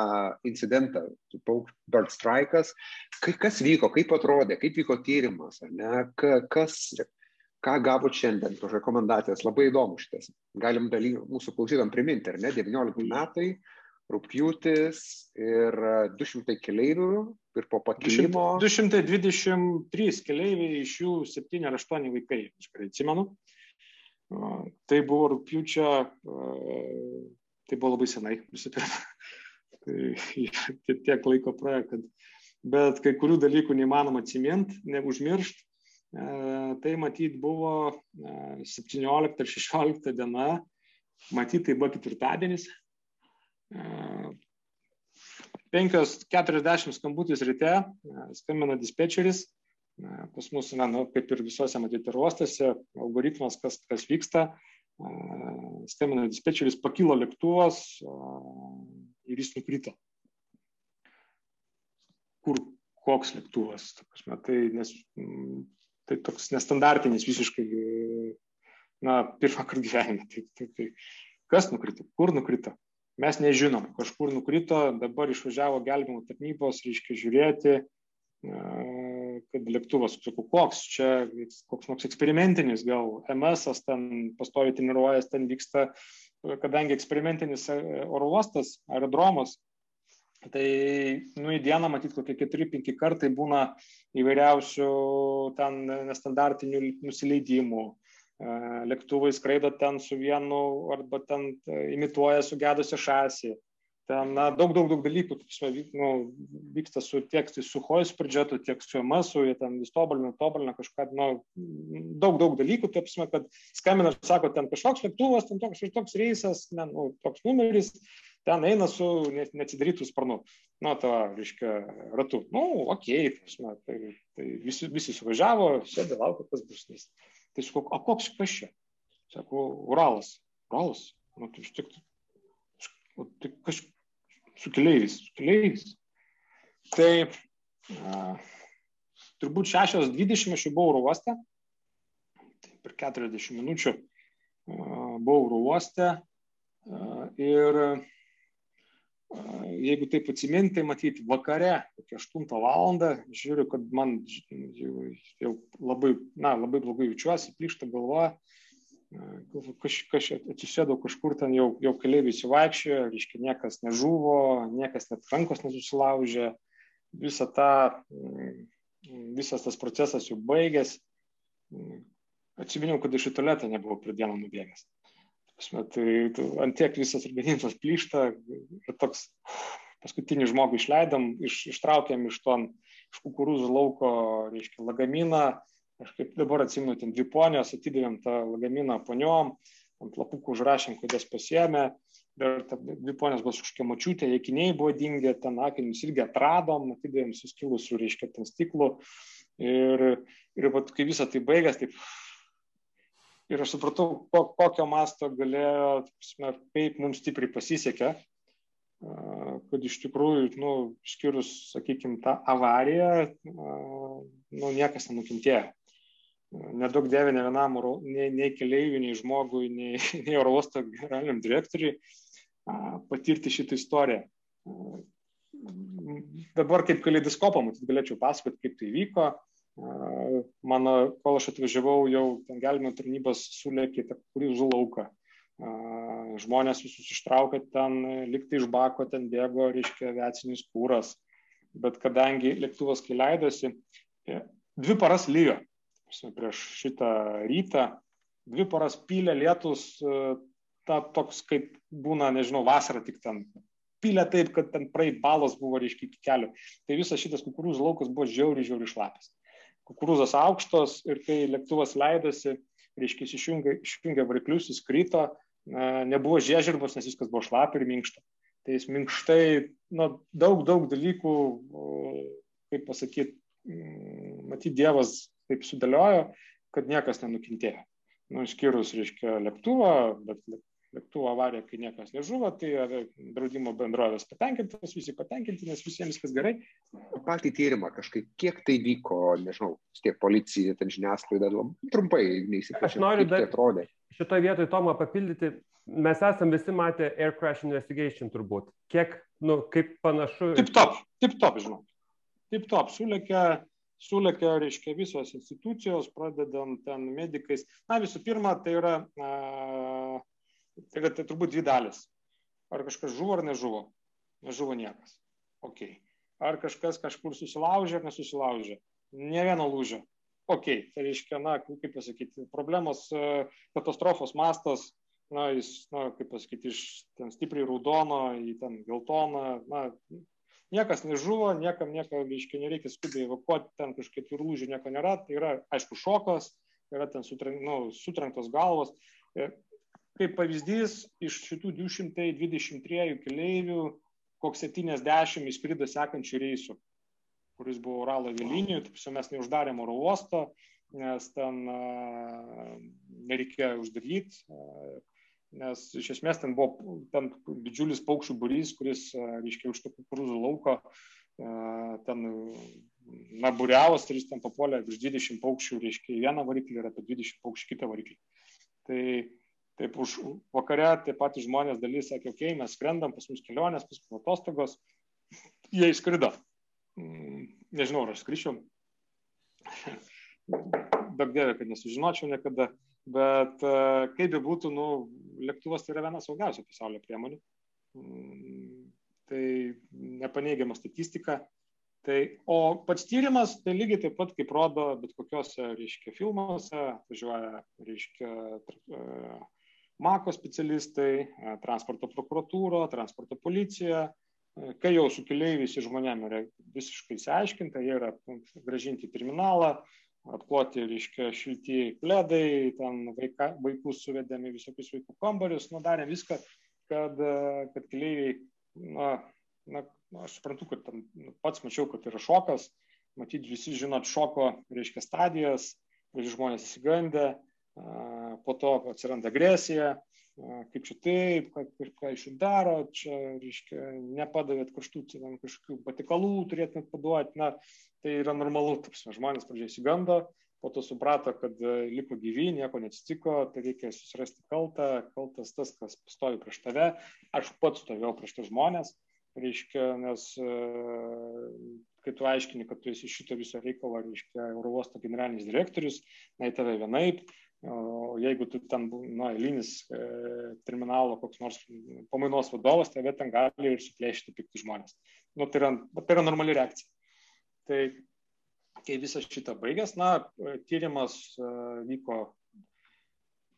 incidentą, Bird Strike'as. Kas vyko, kaip atrodė, kaip vyko tyrimas, ar ne, kas, ką gavo šiandien, tos rekomendacijas, labai įdomu šitas. Galim daly, mūsų klausytam priminti, ar ne, 19 metai, rūpjūtis ir 200 keleivių ir po pakilimo. 223 keleiviai, iš jų 7 ar 8 vaikai, aš gerai atsimenu. Tai buvo rūpiučio, tai buvo labai senai, visų pirma. Tai tiek laiko praėjo, kad bet kai kurių dalykų neįmanoma atsiminti, neužmiršti. Tai matyt buvo 17 ar 16 diena, matyt tai buvo ketvirtadienis. 5.40 skambutis ryte, skambina dispečeris, pas mus, na, nu, kaip ir visuose matyti ir uostose, algoritmas, kas, kas vyksta, skambina dispečeris, pakilo lėktuvas ir jis nukrito. Kur, koks lėktuvas, prasme, tai, nes, tai toks nestandartinis visiškai, na, pirmą kartą gyvenime. Tai, tai, tai, kas nukrito, kur nukrito, Mes nežinom, kažkur nukrito, dabar išvažiavo gelbimo tarnybos, reiškia žiūrėti, kad lėktuvas, sakau, koks čia, koks nors eksperimentinis, gal MS ten pastovi treniruojas, ten vyksta, kadangi eksperimentinis e, oro uostas, aerodromas, tai nu į dieną matyt kokie 4-5 kartai būna įvairiausių ten nestandartinių nusileidimų, lėktuvai skraido ten su vienu arba ten imituoja sugedusią šasį. Ten na, daug, daug, daug dalykų nu, vyksta su tiek su Hojus pradžetu, tiek su MSU, jie ten vis tobulina, tobulina kažką, nu, daug, daug dalykų, taip prasme, kad skambina ir sako, ten kažkoks lėktuvas, ten toks, toks reisas, ne, nu, toks numeris, ten eina su neatsidarytų sparnu. Nu, to, reiškia, ratu. Nu, okei, okay, prasme, tai, tai visi, visi suvažiavo, sėdė, laukia, kas bus. Nes Tai sakau, o koks kas čia? Sako, Uralas. Uralas? Nu, tai iš tik, tai kas su keliaiviais, su keliaiviais. Tai a, turbūt 6.20 aš jau buvau oro uoste. Tai per 40 minučių a, buvau oro uoste. A, ir jeigu taip atsiminti, matyti vakare, kokią 8 valandą, žiūriu, kad man jau, jau labai, na, labai blogai jaučiuosi, plyšta galva, kažkas atsisėdau kažkur ten jau, jau keliaiviai įsivaikščiojo, reiškia, niekas nežuvo, niekas net rankos nesusilaužė, visa ta, visas tas procesas jau baigęs. Atsiminiau, kad iš į tualetą nebuvau prie dieną nubėgęs. Tai ant tiek visas organizmas plyšta ir toks paskutinį žmogų išleidom, iš, ištraukėm iš to iš kukurūzų lauko, reiškia, lagaminą, aš kaip dabar atsimenu, ten dvi ponios, atidavėm tą lagaminą poniom, ant lapukų užrašėm, kodėl pasiemė, ir ta, dvi ponios buvo kažkokia mačiutė, jėkiniai buvo dingę, ten akinius irgi atradom, atidavėm suskilusių, reiškia, ten stiklų. Ir, ir vat, kai visą tai baigęs, taip ir aš supratau, ko, kokio masto galėjo, prasme, kaip mums stipriai pasisekė, kad iš tikrųjų, nu, išskyrus, sakykime, tą avariją, nu, niekas nenukentėjo. Nedaug dėvė ne vienam, nei, nei keliaiviui, nei žmogui, nei, nei oro uosto generaliniam direktoriui patirti šitą istoriją. Dabar kaip kaleidoskopą, matyt, galėčiau pasakoti, kaip tai vyko mano, kol aš atvažiavau, jau ten gelbimo tarnybos sulėkė tą kurizų lauką. Žmonės visus ištraukė ten, liktai iš bako ten bėgo, reiškia, aviacinis kūras. Bet kadangi lėktuvas kai leidosi, e, dvi paras lyjo. Prieš šitą rytą, dvi paras pylė lietus, e, ta toks kaip būna, nežinau, vasarą tik ten. Pylė taip, kad ten praeit balos buvo, reiškia, iki kelių. Tai visas šitas kukurūzų laukas buvo žiauri, žiauri šlapis kukurūzos aukštos ir kai lėktuvas leidosi, reiškia, išjungė, išjungė variklius, jis krito, nebuvo žiežirbos, nes viskas buvo šlapia ir minkšta. Tai jis minkštai, nu, daug, daug dalykų, kaip pasakyti, matyti Dievas taip sudėliojo, kad niekas nenukentėjo. Nu, išskyrus, reiškia, lėktuvą, bet lėktuvo avarija, kai niekas nežuvo, tai draudimo bendrovės patenkintos, visi patenkinti, nes visiems viskas gerai. Patį tyrimą kažkaip, kiek tai vyko, nežinau, tiek policija, ten žiniasklaida, trumpai neįsipareigoju. Aš noriu dar atrodė. Šitoje vietoje Tomą papildyti, mes esame visi matę Air Crash Investigation turbūt. Kiek, nu, kaip panašu. Taip top, taip top, žinau. Taip top, sulėkia sulėkia, reiškia, visos institucijos, pradedant ten medikais. Na, visų pirma, tai yra Tai yra tai turbūt dvi dalis. Ar kažkas žuvo ar nežuvo? Nežuvo niekas. Ok. Ar kažkas kažkur susilaužė ar nesusilaužė? Ne vieno lūžio. Ok. Tai reiškia, na, kaip pasakyti, problemos, katastrofos mastas, na, jis, na, kaip pasakyti, iš ten stipriai raudono į ten geltoną, na, niekas nežuvo, niekam nieko, reiškia, nereikia skubiai evakuoti, ten kažkaip ir lūžių nieko nėra, tai yra, aišku, šokas, yra ten sutrenk, nu, sutrenktos galvos. E, kaip pavyzdys, iš šitų 223 keleivių, koks 70 įskrido sekančių reisų, kuris buvo Uralo avialinijų, taip mes neuždarėm oro uosto, nes ten nereikėjo uždaryti, nes iš esmės ten buvo ten didžiulis paukščių burys, kuris, reiškia, už to kukurūzų lauko ten na, buriavos, tai jis ten papuolė virš 20 paukščių, reiškia, į vieną variklį ir apie 20 paukščių kitą variklį. Tai Taip už vakarę taip pat žmonės dalis sakė, okei, okay, mes skrendam, pas mus kelionės, pas mus atostogos. Jie išskrido. Mm, nežinau, ar aš skrišiau. Daug dievė, kad nesužinočiau niekada. Bet e, kaip be būtų, nu, lėktuvas tai yra viena saugiausia pasaulio priemonių. Mm, tai nepaneigiama statistika. Tai, o pats tyrimas, tai lygiai taip pat, kaip rodo bet kokiuose, reiškia, filmuose, važiuoja, reiškia, e, mako specialistai, e, transporto prokuratūro, transporto policija, kai jau su keliaiviais ir žmonėm yra visiškai įsiaiškinta, jie yra gražinti į terminalą, atkloti, reiškia, šilti pledai, ten vaika, vaikus suvedėme visokius vaikų kambarius, nu, darėm viską, kad, kad keliaiviai, na, na, aš suprantu, kad tam, nu, pats mačiau, kad yra šokas, matyti visi žinot šoko, reiškia, stadijas, žmonės įsigandę, po to atsiranda agresija, kaip čia taip, ką, ką iš jų daro, čia, reiškia, nepadavėt kažtų ten kažkokių patikalų, turėtumėt paduoti, na, tai yra normalu, taps, žmonės pradžiai įsigando, po to suprato, kad e, liko gyvi, nieko neatsitiko, tai reikia susirasti kaltą, kaltas tas, kas stovi prieš tave, aš pats stovėjau prieš tos žmonės, reiškia, nes e, kai tu aiškini, kad tu esi šito viso reikalo, reiškia, Eurovosto generalinis direktorius, na, į tave vienaip, O jeigu tu ten, na, eilinis e, terminalo koks nors pamainos vadovas, tave ten gali ir suplėšti pikti žmonės. Nu, tai, yra, tai yra normali reakcija. Tai kai visas šitą baigęs, na, tyrimas e, vyko,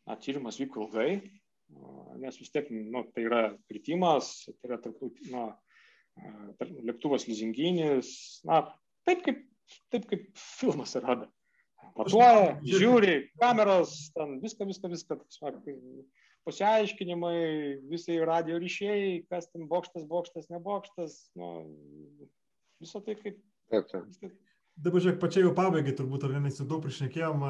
na, tyrimas vyko ilgai, nes vis tiek, nu, tai yra kritimas, tai yra tarptaut, na, e, lėktuvas lizinginis, na, taip kaip, taip kaip filmas rodo matuoja, žiūri, kameros, ten viską, viską, viską. Pasiaiškinimai, visai radio ryšiai, kas ten bokštas, bokštas, nebokštas, nu, visą tai kaip. Taip, taip. Dabar žiūrėk, pačiai jau pabaigai turbūt, ar ne, mes jau daug prišnekėjom,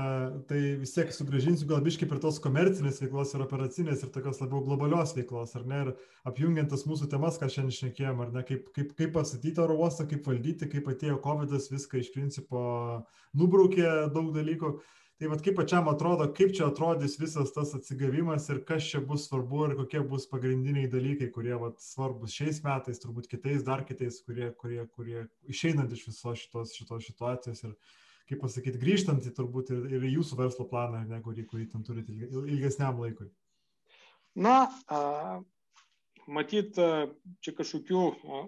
tai vis tiek sugražinsiu gal biškai prie tos komercinės veiklos ir operacinės ir tokios labiau globalios veiklos, ar ne, ir apjungiant tas mūsų temas, ką šiandien šnekėjom, ar ne, kaip, kaip, kaip pastatyti oro uostą, kaip valdyti, kaip atėjo COVID, viską iš principo nubraukė daug dalykų. Tai vad kaip pačiam atrodo, kaip čia atrodys visas tas atsigavimas ir kas čia bus svarbu ir kokie bus pagrindiniai dalykai, kurie vat, svarbus šiais metais, turbūt kitais, dar kitais, kurie, kurie, kurie išeinant iš visos šitos, šitos situacijos ir, kaip pasakyti, grįžtant į turbūt ir, ir jūsų verslo planą, ne, kurį, kurį ten turite ilgesniam laikui. Na, matyt, čia kažkokių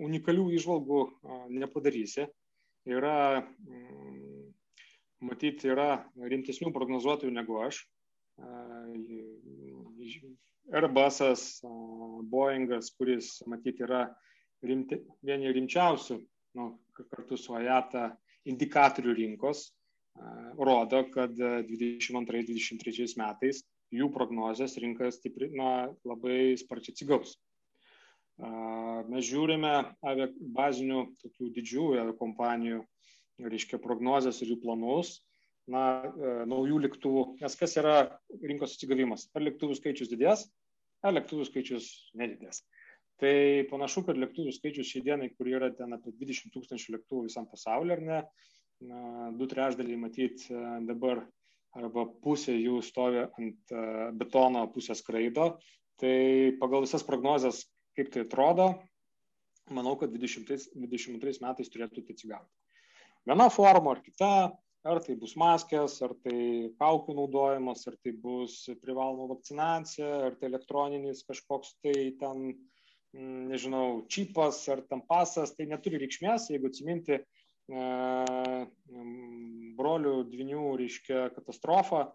unikalių išvalgų nepadarysi. Yra matyti yra rimtesnių prognozuotojų negu aš. Airbusas, Boeingas, kuris matyti yra rimti, vieni rimčiausių, nu, kartu su AJATA indikatorių rinkos, rodo, kad 2022-2023 metais jų prognozijas rinka stipri, na, labai sparčiai atsigaus. Mes žiūrime bazinių tokių didžiųjų kompanijų reiškia prognozes ir jų planus, na, e, naujų lėktuvų, nes kas yra rinkos atsigavimas? Ar lėktuvų skaičius didės, ar lėktuvų skaičius nedidės. Tai panašu, kad lėktuvų skaičius šiai dienai, kur yra ten apie 20 tūkstančių lėktuvų visam pasauliu, ar ne, du trešdaliai matyti e, dabar arba pusė jų stovi ant e, betono, pusė skraido. Tai pagal visas prognozes, kaip tai atrodo, manau, kad 2022 metais turėtų tai atsigauti viena forma ar kita, ar tai bus maskės, ar tai kaukių naudojimas, ar tai bus privaloma vakcinacija, ar tai elektroninis kažkoks tai ten, mm, nežinau, čipas ar tam pasas, tai neturi reikšmės, jeigu atsiminti e, mm, brolių dvinių, reiškia, katastrofą,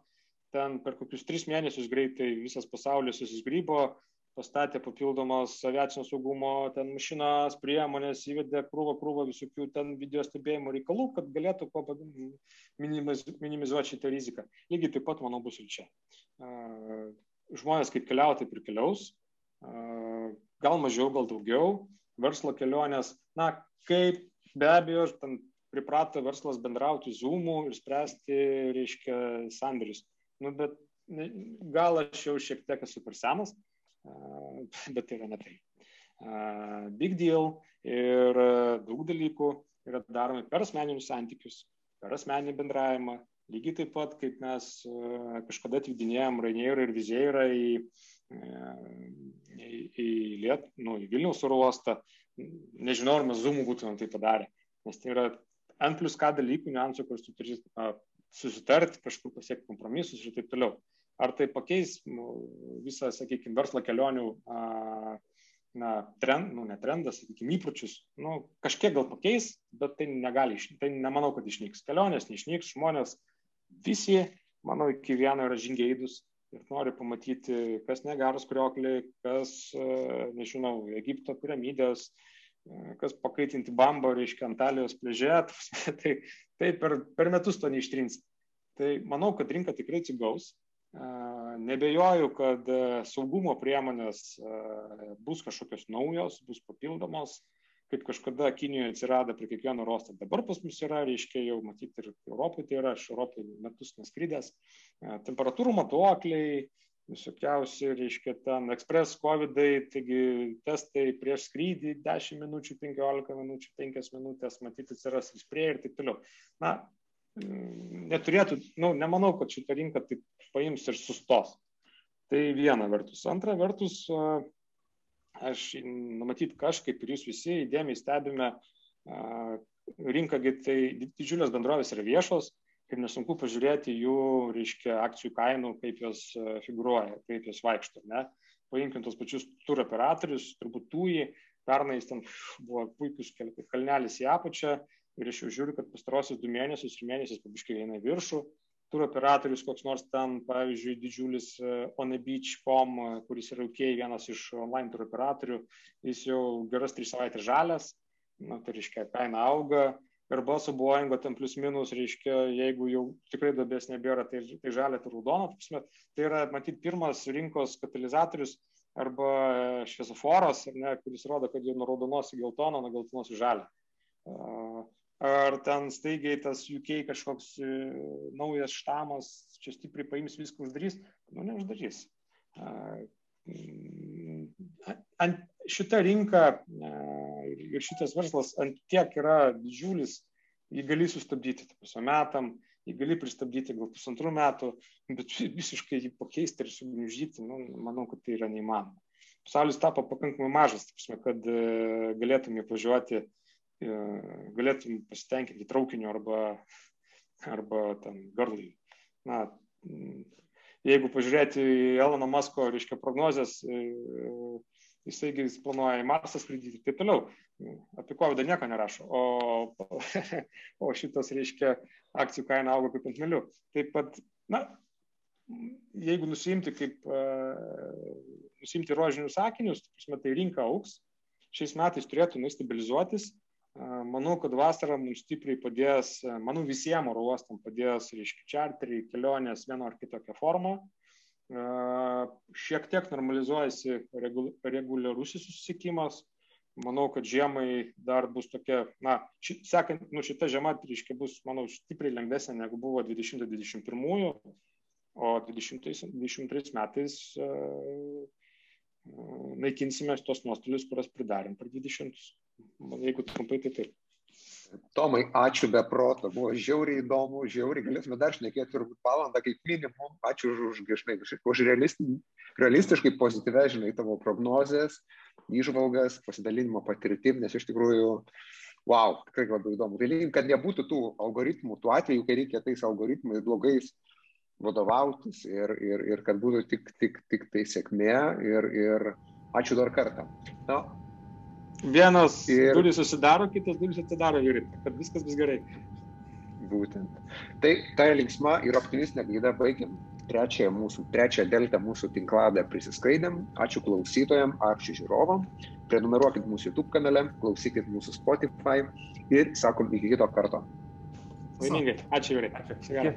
ten per kokius tris mėnesius greitai visas pasaulis susisgrybo, pastatė papildomos aviacinio saugumo ten mašinas, priemonės, įvedė krūvą krūvą visokių ten video stebėjimo reikalų, kad galėtų kuo minimizuoti šitą riziką. Lygiai taip pat, manau, bus ir čia. Žmonės kaip keliauja, taip ir keliaus. Gal mažiau, gal daugiau. Verslo kelionės, na, kaip be abejo, ten priprato verslas bendrauti Zoom'u ir spręsti, reiškia, sandorius. Nu, bet gal aš jau šiek tiek esu per senas, bet tai yra ne tai. Big deal ir daug dalykų yra daromi per asmeninius santykius, per asmeninį bendravimą, Lygiai taip pat, kaip mes kažkada atvydinėjom Rainierą ir Vizėrą į, į, į, Liet, nu, į Vilniaus oro uostą, nežinau, ar mes Zoom'u būtumėm tai padarę, nes tai yra N plus K dalykų, niuansų, kur tu turi susitarti, kažkur pasiekti kompromisus ir taip toliau. Ar tai pakeis nu, visą, sakykime, verslo kelionių na, trend, nu, ne trendas, sakykime, įpročius, nu, kažkiek gal pakeis, bet tai negali, tai nemanau, kad išnyks. Kelionės neišnyks, žmonės visi, manau, iki vieno yra žingeidus ir nori pamatyti, kas negarus kriokliai, kas, nežinau, Egipto piramidės, kas pakaitinti bambo, reiškia, Antalijos pležė, tai, tai per, per metus to neištrins. Tai manau, kad rinka tikrai atsigaus, Nebejoju, kad saugumo priemonės bus kažkokios naujos, bus papildomos, kaip kažkada Kinijoje atsirado prie kiekvieno rosto. Dabar pas mus yra, reiškia, jau matyti ir Europoje, tai yra, aš Europoje metus neskrydęs, temperatūrų matuokliai, visokiausi, reiškia, ten ekspres COVID-ai, taigi testai prieš skrydį 10 minučių, 15 minučių, 5 minutės, matyti atsiras ir sprie ir taip toliau. Na, neturėtų, nu, nemanau, kad šitą rinką taip paims ir sustos. Tai viena vertus. Antra vertus, aš, numatyt, kažkaip ir jūs visi įdėmiai stebime rinką, tai didžiulės bendrovės yra viešos, kaip nesunku pažiūrėti jų, reiškia, akcijų kainų, kaip jos figuruoja, kaip jos vaikšto. Ne? Paimkim tos pačius tur operatorius, turbūt tūjį, pernai ten buvo puikus kalnelis į apačią, ir aš jau žiūriu, kad pastarosius du mėnesius ir mėnesius pabiškai eina viršų. Tur operatorius koks nors ten, pavyzdžiui, didžiulis e, On the Beach.com, e, kuris yra UK vienas iš online tur operatorių, jis jau geras tris savaitės žalias, na, tai reiškia, kaina auga. Ir balso Boeingo ten plus minus, reiškia, jeigu jau tikrai dobės nebėra, tai, tai žalia, tai raudona. Tai yra, matyt, pirmas rinkos katalizatorius arba e, šviesoforas, ne, kuris rodo, kad jau nuo raudonos į geltoną, nuo geltonos į žalę ar ten staigiai tas UK kažkoks e, naujas štamas čia stipriai paims viską uždarys, nu neuždarys. Mm, ant šita rinka ir šitas verslas ant tiek yra didžiulis, jį gali sustabdyti, tai pusę metam, jį gali pristabdyti gal pusantrų metų, bet visiškai jį pakeisti ir sugniuždyti, nu, manau, kad tai yra neįmanoma. Pasaulis tapo pakankamai mažas, prasme, kad e, galėtum įvažiuoti uh, galėtum pasitenkinti traukiniu arba, arba ten garlaiviu. Na, jeigu pažiūrėti į Elono Masko, reiškia, prognozes, e, jisai planuoja į Marsą skraidyti ir taip toliau. Apie COVID nieko nerašo, o, o šitas, reiškia, akcijų kaina auga kaip ant melių. Taip pat, na, jeigu nusimti kaip, uh, nusimti rožinius sakinius, tai rinka auks, šiais metais turėtų nestabilizuotis, Manau, kad vasara mums stipriai padės, manau, visiems oro uostam padės, reiškia, čarteriai, kelionės vieno ar kitokią formą. Šiek tiek normalizuojasi reguliarusis susisiekimas. Manau, kad žiemai dar bus tokia, na, ši, sekant, nu, šita žiema, reiškia, bus, manau, stipriai lengvesnė negu buvo 2021, o 2023 metais naikinsime tos nuostolius, kurias pridarėm per 20. Jeigu trumpai, tai taip. Tomai, ačiū be proto, buvo žiauriai įdomu, žiauriai galėtume dar šnekėti turbūt valandą kaip minimum. Ačiū už, už, žinai, už realistiškai pozityvę, žinai, tavo prognozes, išvalgas, pasidalinimo patirtim, nes iš tikrųjų, wow, tikrai labai įdomu. Tai linkim, kad nebūtų tų algoritmų, tų atvejų, kai reikia tais algoritmais blogais vadovautis ir, ir, ir kad būtų tik, tik, tik tai sėkmė ir, ir ačiū dar kartą. Na, Vienas ir... durys susidaro, kitas durys atsidaro ir kad viskas bus gerai. Būtent. Tai ta linksma ir optimistinė gaida baigiam trečiąją mūsų, trečią deltą mūsų tinkladą prisiskaidėm. Ačiū klausytojam, ačiū žiūrovam. Prenumeruokit mūsų YouTube kanale, klausykit mūsų Spotify ir sakom iki kito karto. Laimingai. Ačiū, Jūrai. Ačiū.